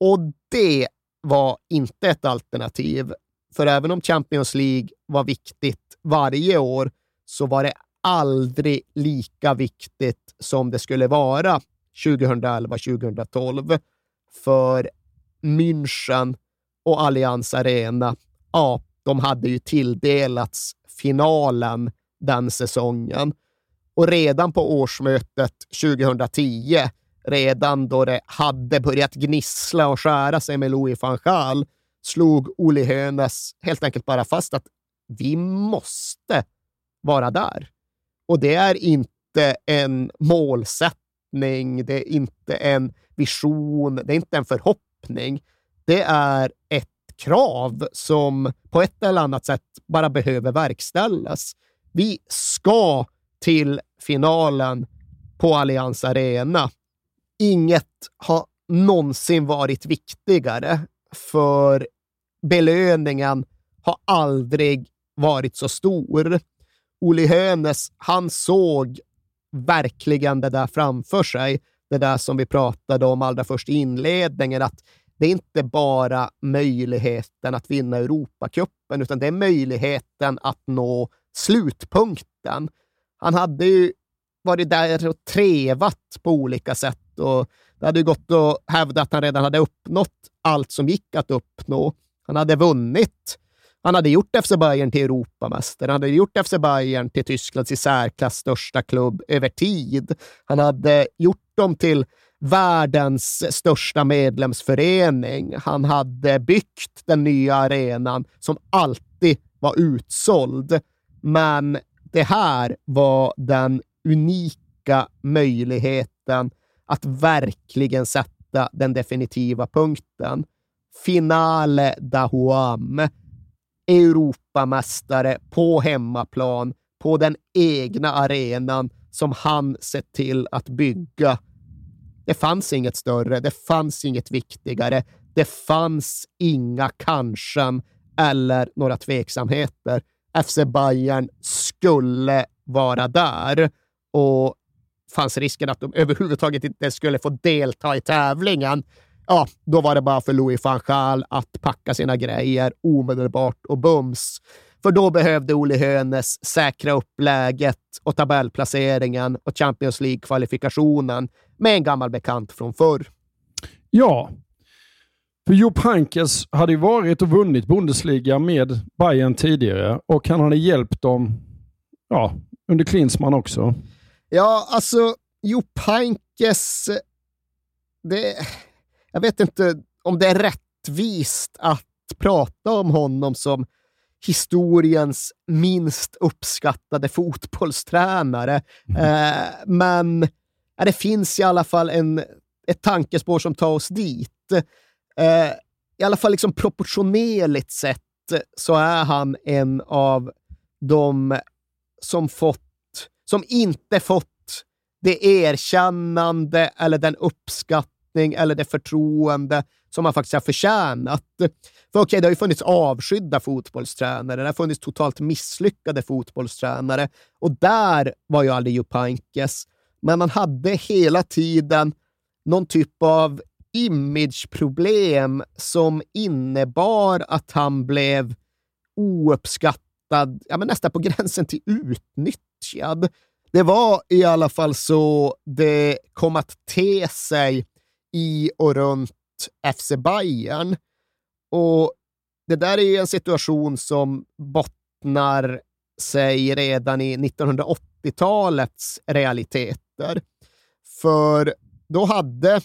Och det var inte ett alternativ. För även om Champions League var viktigt varje år så var det aldrig lika viktigt som det skulle vara 2011-2012. För München och Allianz Arena, ja, de hade ju tilldelats finalen den säsongen. Och redan på årsmötet 2010, redan då det hade börjat gnissla och skära sig med Louis van Gaal, slog Oli Hönes helt enkelt bara fast att vi måste vara där. Och det är inte en målsättning, det är inte en vision, det är inte en förhoppning. Det är ett krav som på ett eller annat sätt bara behöver verkställas. Vi ska till finalen på Allians Arena. Inget har någonsin varit viktigare, för belöningen har aldrig varit så stor. Oli Hönes han såg verkligen det där framför sig. Det där som vi pratade om allra först i inledningen, att det är inte bara möjligheten att vinna Europacupen, utan det är möjligheten att nå slutpunkten. Han hade ju varit där och trevat på olika sätt och det hade gått att hävda att han redan hade uppnått allt som gick att uppnå. Han hade vunnit. Han hade gjort FC Bayern till Europamästare. Han hade gjort FC Bayern till Tysklands i särklass största klubb över tid. Han hade gjort dem till världens största medlemsförening. Han hade byggt den nya arenan som alltid var utsåld. Men det här var den unika möjligheten att verkligen sätta den definitiva punkten. Finale da Huam. Europamästare på hemmaplan, på den egna arenan som han sett till att bygga. Det fanns inget större, det fanns inget viktigare, det fanns inga kanske eller några tveksamheter. FC Bayern skulle vara där och fanns risken att de överhuvudtaget inte skulle få delta i tävlingen, ja, då var det bara för Louis van Gaal att packa sina grejer omedelbart och bums. För då behövde Ole Hönes säkra upp läget och tabellplaceringen och Champions League-kvalifikationen med en gammal bekant från förr.
Ja, för Jupp Heynckes hade ju varit och vunnit Bundesliga med Bayern tidigare och han hade hjälpt dem ja, under Klinsmann också.
Ja, alltså Jupp Heynckes... Det, jag vet inte om det är rättvist att prata om honom som historiens minst uppskattade fotbollstränare. Mm. Eh, men eh, det finns i alla fall en, ett tankespår som tar oss dit. Eh, I alla fall liksom proportionerligt sett så är han en av de som fått, som inte fått det erkännande eller den uppskattning eller det förtroende som han faktiskt har förtjänat. För okej, okay, det har ju funnits avskydda fotbollstränare, det har funnits totalt misslyckade fotbollstränare och där var ju aldrig Jupp Men han hade hela tiden någon typ av imageproblem som innebar att han blev ouppskattad, ja, men nästan på gränsen till utnyttjad. Det var i alla fall så det kom att te sig i och runt FC Bayern. Och det där är en situation som bottnar sig redan i 1980-talets realiteter. För då hade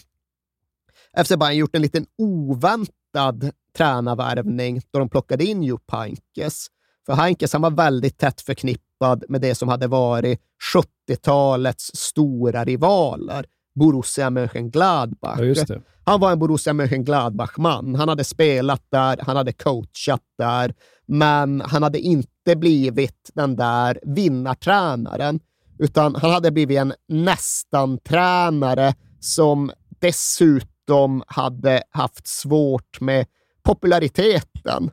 FC Bayern gjort en liten oväntad tränarvärvning då de plockade in Jupp Heynckes. För Heynckes han var väldigt tätt förknippad med det som hade varit 70-talets stora rivaler, Borussia Mönchengladbach.
Ja,
han var en Borussia Mönchengladbach-man. Han hade spelat där, han hade coachat där, men han hade inte blivit den där vinnartränaren, utan han hade blivit en nästan-tränare som dessutom hade haft svårt med populariteten.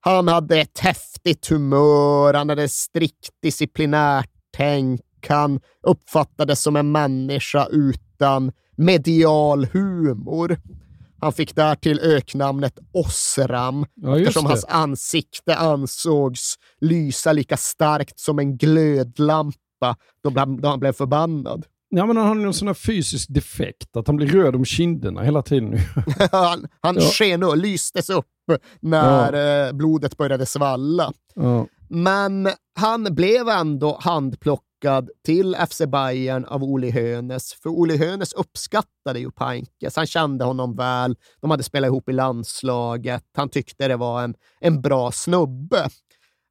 Han hade ett häftigt humör, han hade strikt disciplinärt tänk, han uppfattades som en människa utan medial humor. Han fick därtill öknamnet Osram
ja,
eftersom hans ansikte ansågs lysa lika starkt som en glödlampa då, han blev förbannad.
Ja, men han har någon sån här fysisk defekt, att han blir röd om kinderna hela tiden.
han han ja. sken och lystes upp när ja. Eh, blodet började svalla.
Ja.
Men han blev ändå handplockad lockad till FC Bayern av Oli Hönes, för Oli Hönes uppskattade ju Pankes. Han kände honom väl. De hade spelat ihop i landslaget. Han tyckte det var en, en bra snubbe.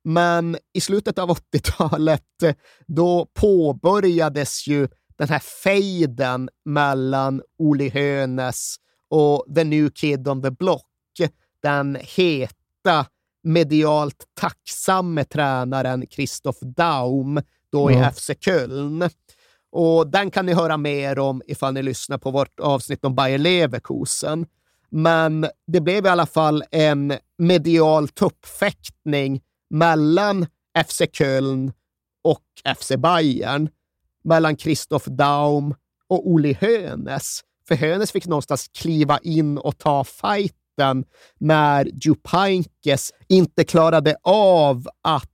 Men i slutet av 80-talet, då påbörjades ju den här fejden mellan Oli Hönes och the new kid on the block. Den heta, medialt tacksamme tränaren Christoph Daum då i FC Köln. Och den kan ni höra mer om ifall ni lyssnar på vårt avsnitt om Bayer Leverkusen. Men det blev i alla fall en medial tuppfäktning mellan FC Köln och FC Bayern. Mellan Christoph Daum och Uli Hönes. För Hönes fick någonstans kliva in och ta fighten när Jupp Heynckes inte klarade av att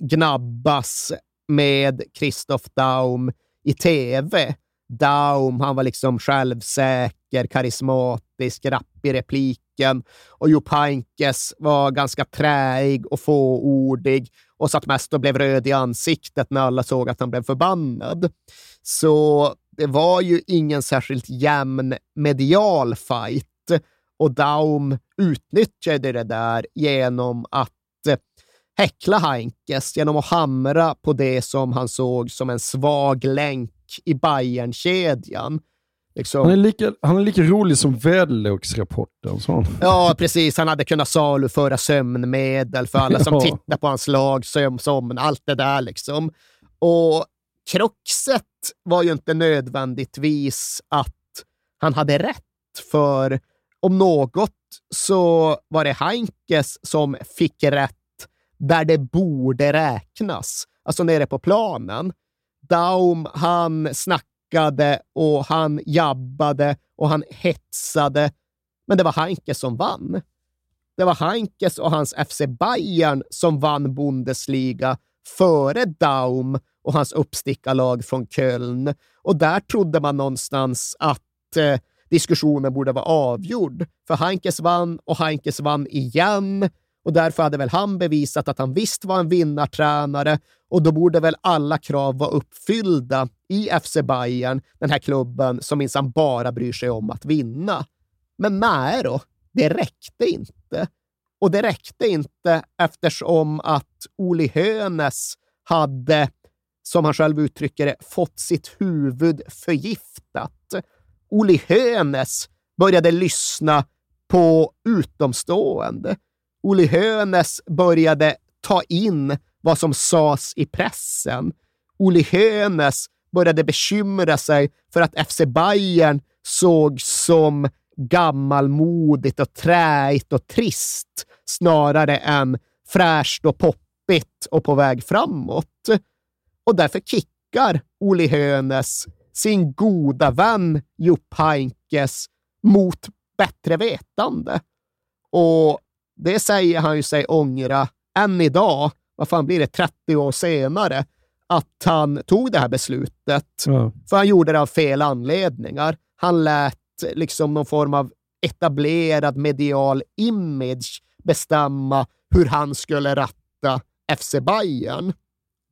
gnabbas med Christoph Daum i tv. Daum, han var liksom självsäker, karismatisk, rapp i repliken och Jo Pankes var ganska träig och fåordig och satt mest och blev röd i ansiktet när alla såg att han blev förbannad. Så det var ju ingen särskilt jämn medial fight och Daum utnyttjade det där genom att häckla Heinkes genom att hamra på det som han såg som en svag länk i Bayern-kedjan. Liksom.
Han, är lika, han är lika rolig som väderleksrapporten.
Ja, precis. Han hade kunnat saluföra sömnmedel för alla som
Ja.
tittar på hans lag, sömn, somn, allt det där liksom. Och kruxet var ju inte nödvändigtvis att han hade rätt, för om något så var det Heinkes som fick rätt där det borde räknas, alltså nere på planen. Daum, han snackade och han jabbade och han hetsade, men det var Heinke som vann. Det var Heinkes och hans FC Bayern som vann Bundesliga före Daum och hans uppstickarlag från Köln. Och där trodde man någonstans att eh, diskussionen borde vara avgjord. För Heinkes vann och Heinkes vann igen. Och därför hade väl han bevisat att han visst var en vinnartränare och då borde väl alla krav vara uppfyllda i FC Bayern, den här klubben som minsann bara bryr sig om att vinna. Men nej då, det räckte inte. Och det räckte inte eftersom att Oli Hönes hade, som han själv uttrycker det, fått sitt huvud förgiftat. Oli Hönes började lyssna på utomstående. Olle Hönes började ta in vad som sades i pressen. Olle Hönes började bekymra sig för att FC Bayern såg som gammalmodigt och träigt och trist snarare än fräscht och poppigt och på väg framåt. Och därför kickar Olle Hönes sin goda vän Jupp Heinkes mot bättre vetande. Och det säger han ju sig ångra än idag, vad fan blir det, 30 år senare, att han tog det här beslutet.
Ja.
För han gjorde det av fel anledningar. Han lät liksom någon form av etablerad medial image bestämma hur han skulle ratta FC Bayern.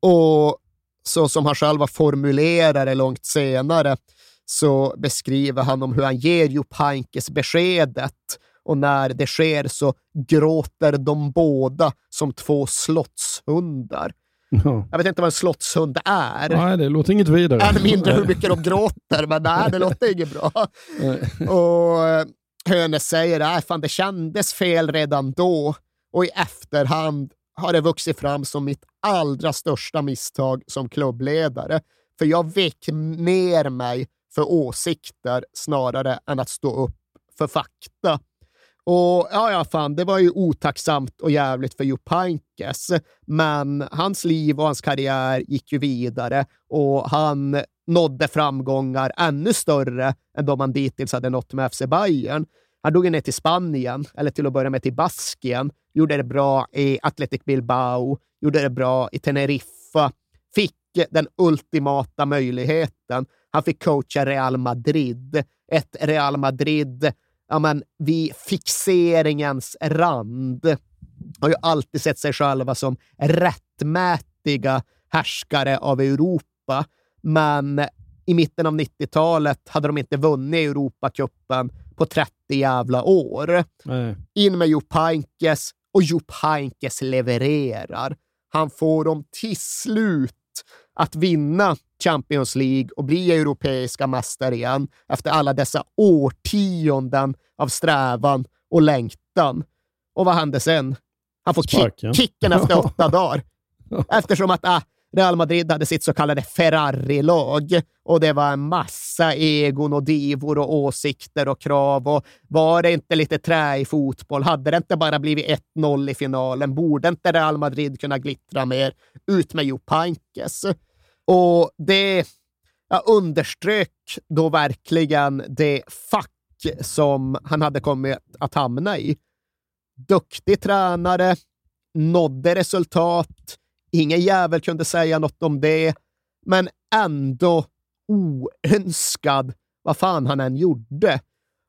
Och så som han själv har formulerat det långt senare så beskriver han om hur han ger Jupp Heynckes beskedet och när det sker så gråter de båda som två slottshundar.
Ja.
Jag vet inte vad en slottshund är.
Nej, det låter inget vidare.
Än mindre hur mycket de gråter, men nej, det låter inget bra. Och eh, Hönes säger att fan, det kändes fel redan då och i efterhand har det vuxit fram som mitt allra största misstag som klubbledare. För jag vek ner mig för åsikter snarare än att stå upp för fakta. Och ja, ja, fan, det var ju otacksamt och jävligt för Jupp Heynckes, men hans liv och hans karriär gick ju vidare och han nådde framgångar ännu större än de han dittills hade nått med FC Bayern. Han drog ju ner till Spanien, eller till att börja med till Baskien, gjorde det bra i Athletic Bilbao, gjorde det bra i Teneriffa, fick den ultimata möjligheten. Han fick coacha Real Madrid, ett Real Madrid ja, men, vid fixeringens rand. Har ju alltid sett sig själva som rättmätiga härskare av Europa, men i mitten av 90-talet hade de inte vunnit Europacupen på 30 jävla år.
Nej.
In med Jupp Heynckes och Jupp Heynckes levererar. Han får dem till slut att vinna Champions League och bli europeiska mästare igen efter alla dessa årtionden av strävan och längtan. Och vad hände sen? Han får
Sparken.
kick, kicken efter åtta dagar. Eftersom att ah, Real Madrid hade sitt så kallade Ferrari-lag och det var en massa egon och divor och åsikter och krav. Och var det inte lite trä i fotboll? Hade det inte bara blivit 1-0 i finalen? Borde inte Real Madrid kunna glittra mer? Ut med Jo Pankes. Och det jag underströk då verkligen det fack som han hade kommit att hamna i. Duktig tränare, nådde resultat, ingen jävel kunde säga något om det, men ändå oönskad vad fan han än gjorde.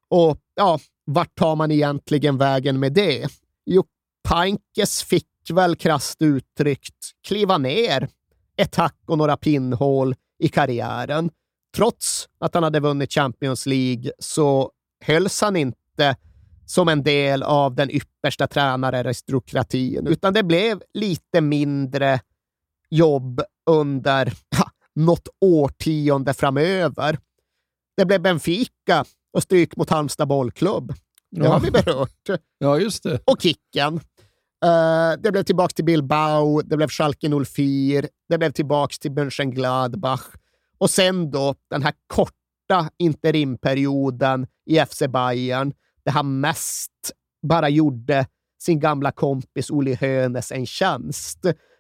Och ja, vart tar man egentligen vägen med det? Jo, Pankes fick väl krasst uttryckt kliva ner ett hack och några pinnhål i karriären. Trots att han hade vunnit Champions League så hölls han inte som en del av den yppersta tränararistokratin, utan det blev lite mindre jobb under ha, något årtionde framöver. Det blev Benfica och stryk mot Halmstad bollklubb. Det
Ja.
har vi berört.
Ja, just det.
Och Kicken. Eh, det blev tillbaka till Bilbao, det blev Schalke 04, det blev tillbaka till Mönchengladbach och sen då den här korta interimperioden i FC Bayern där han mest bara gjorde sin gamla kompis Olle Hönes en tjänst.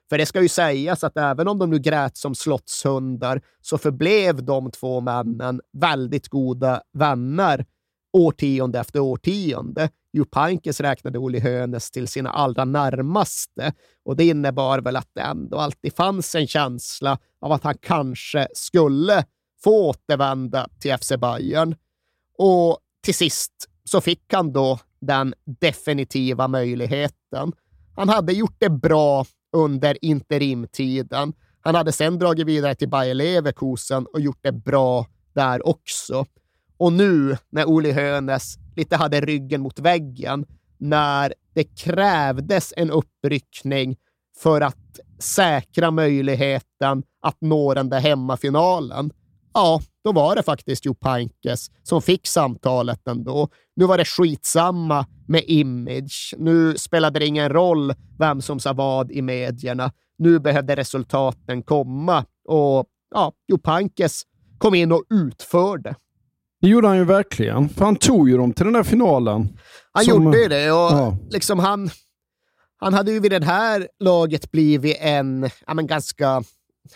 För det ska ju sägas att även om de nu grät som slottshundar så förblev de två männen väldigt goda vänner årtionde efter årtionde. Jupp Pankes räknade Olle Hönes till sina allra närmaste och det innebar väl att det ändå alltid fanns en känsla av att han kanske skulle få återvända till FC Bayern. Och till sist så fick han då den definitiva möjligheten. Han hade gjort det bra under interimtiden. Han hade sedan dragit vidare till Bayer Leverkusen och gjort det bra där också. Och nu när Oli Hönes lite hade ryggen mot väggen, när det krävdes en uppryckning för att säkra möjligheten att nå den där hemmafinalen, ja, då var det faktiskt Jupp Heynckes som fick samtalet ändå. Nu var det skitsamma med image. Nu spelade det ingen roll vem som sa vad i medierna. Nu behövde resultaten komma och ja, Jupp Heynckes kom in och utförde.
Det gjorde han ju verkligen. För han tog ju dem till den där finalen.
Han
Som-
gjorde ju det och
Ja.
liksom han, han hade ju vid det här laget blivit en ja, men ganska,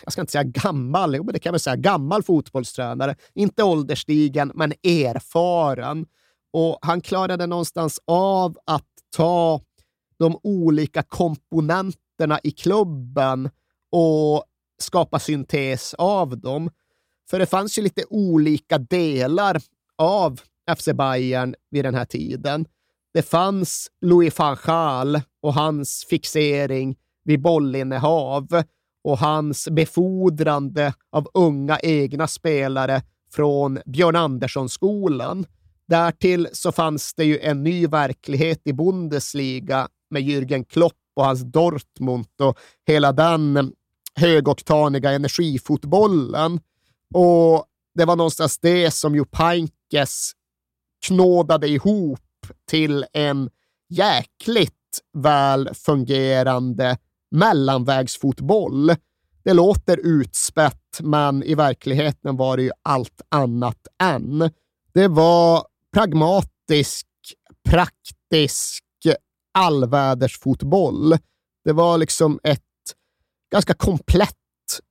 jag ska inte säga gammal, men det kan man säga, gammal fotbollstränare. Inte ålderstigen, men erfaren. Och han klarade någonstans av att ta de olika komponenterna i klubben och skapa syntes av dem. För det fanns ju lite olika delar av FC Bayern vid den här tiden. Det fanns Louis van Gaal och hans fixering vid bollinnehav och hans befordrande av unga egna spelare från Björn Andersson-skolan. Därtill så fanns det ju en ny verklighet i Bundesliga med Jürgen Klopp och hans Dortmund och hela den högoktaniga energifotbollen. Och det var någonstans det som ju Pankes knådade ihop till en jäkligt väl fungerande mellanvägsfotboll. Det låter utspätt, men i verkligheten var det ju allt annat än. Det var pragmatisk, praktisk allvädersfotboll. Det var liksom ett ganska komplett,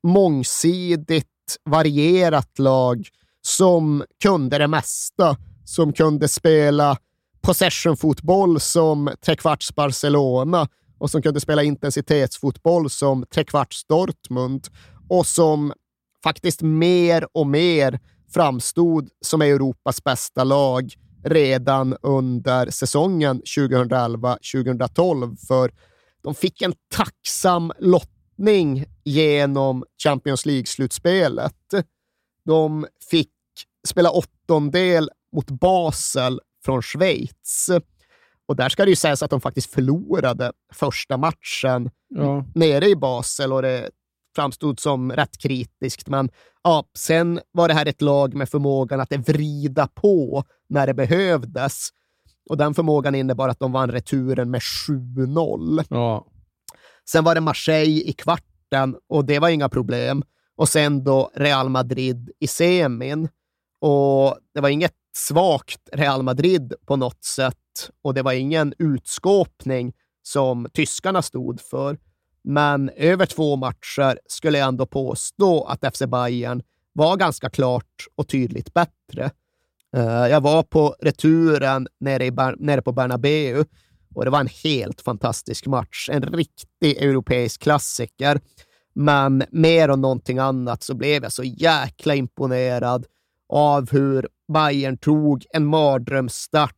mångsidigt, varierat lag som kunde det mesta. Som kunde spela possession-fotboll som trekvarts Barcelona och som kunde spela intensitetsfotboll som trekvarts Dortmund och som faktiskt mer och mer framstod som Europas bästa lag redan under säsongen 2011-2012. För de fick en tacksam lottning genom Champions League-slutspelet. De fick spela åttondel mot Basel från Schweiz. Och där ska det ju sägas att de faktiskt förlorade första matchen
Ja.
nere i Basel och det framstod som rätt kritiskt. Men ja, sen var det här ett lag med förmågan att vrida på när det behövdes. Och den förmågan innebar att de vann returen med 7-0.
Ja.
Sen var det Marseille i kvarten och det var inga problem. Och sen då Real Madrid i semin. Och det var inget svagt Real Madrid på något sätt och det var ingen utskåpning som tyskarna stod för. Men över två matcher skulle jag ändå påstå att FC Bayern var ganska klart och tydligt bättre. Eh, jag var på returen nere, i nere på Bernabeu och det var en helt fantastisk match. En riktig europeisk klassiker. Men mer än någonting annat så blev jag så jäkla imponerad av hur Bayern tog en mardrömsstart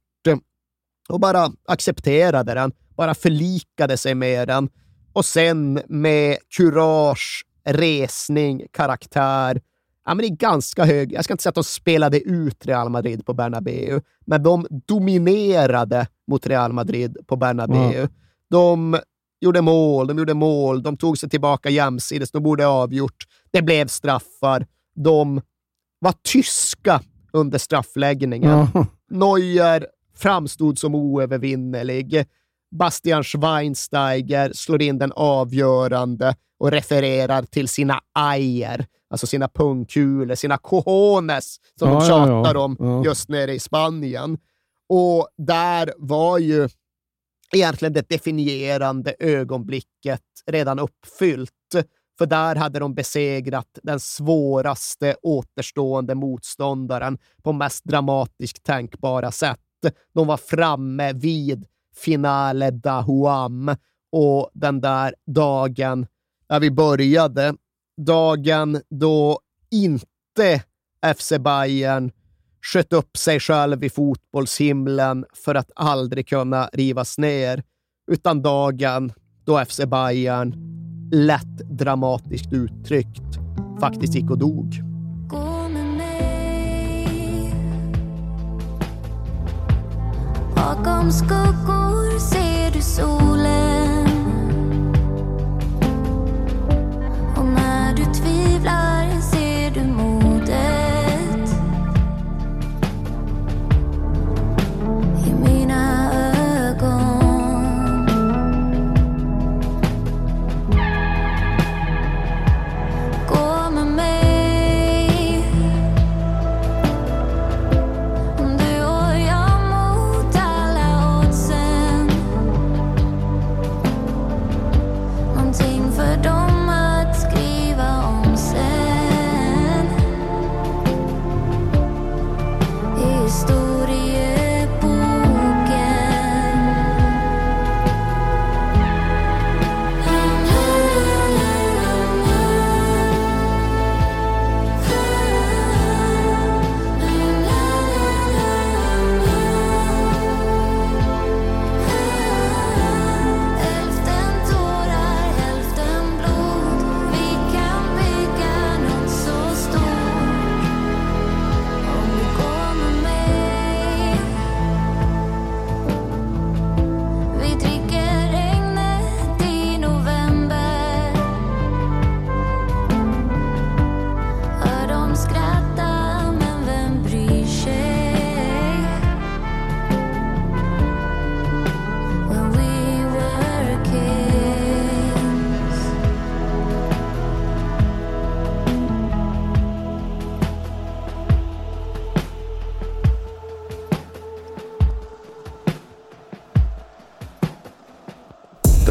och bara accepterade den, bara förlikade sig med den och sen med kurage, resning, karaktär, ja, men i ganska hög... Jag ska inte säga att de spelade ut Real Madrid på Bernabeu, men de dominerade mot Real Madrid på Bernabeu.
Mm.
De gjorde mål, de gjorde mål, de tog sig tillbaka jämsides, de borde avgjort. Det blev straffar. De var tyska under straffläggningen.
Ja.
Neuer framstod som oövervinnerlig. Bastian Schweinsteiger slår in den avgörande och refererar till sina ajer, alltså sina pungkulor, sina cojones, som
Ja,
de
ja,
tjatar
ja.
om
Ja.
just nere i Spanien. Och där var ju egentligen det definierande ögonblicket redan uppfyllt. För där hade de besegrat den svåraste återstående motståndaren på mest dramatiskt tänkbara sätt. De var framme vid finale da Huam och den där dagen när vi började, dagen då inte FC Bayern sköt upp sig själv i fotbollshimlen för att aldrig kunna rivas ner, utan dagen då FC Bayern, lätt dramatiskt uttryckt, faktiskt gick och dog.
Bakom skuggor ser du solen. Och när du tvivlar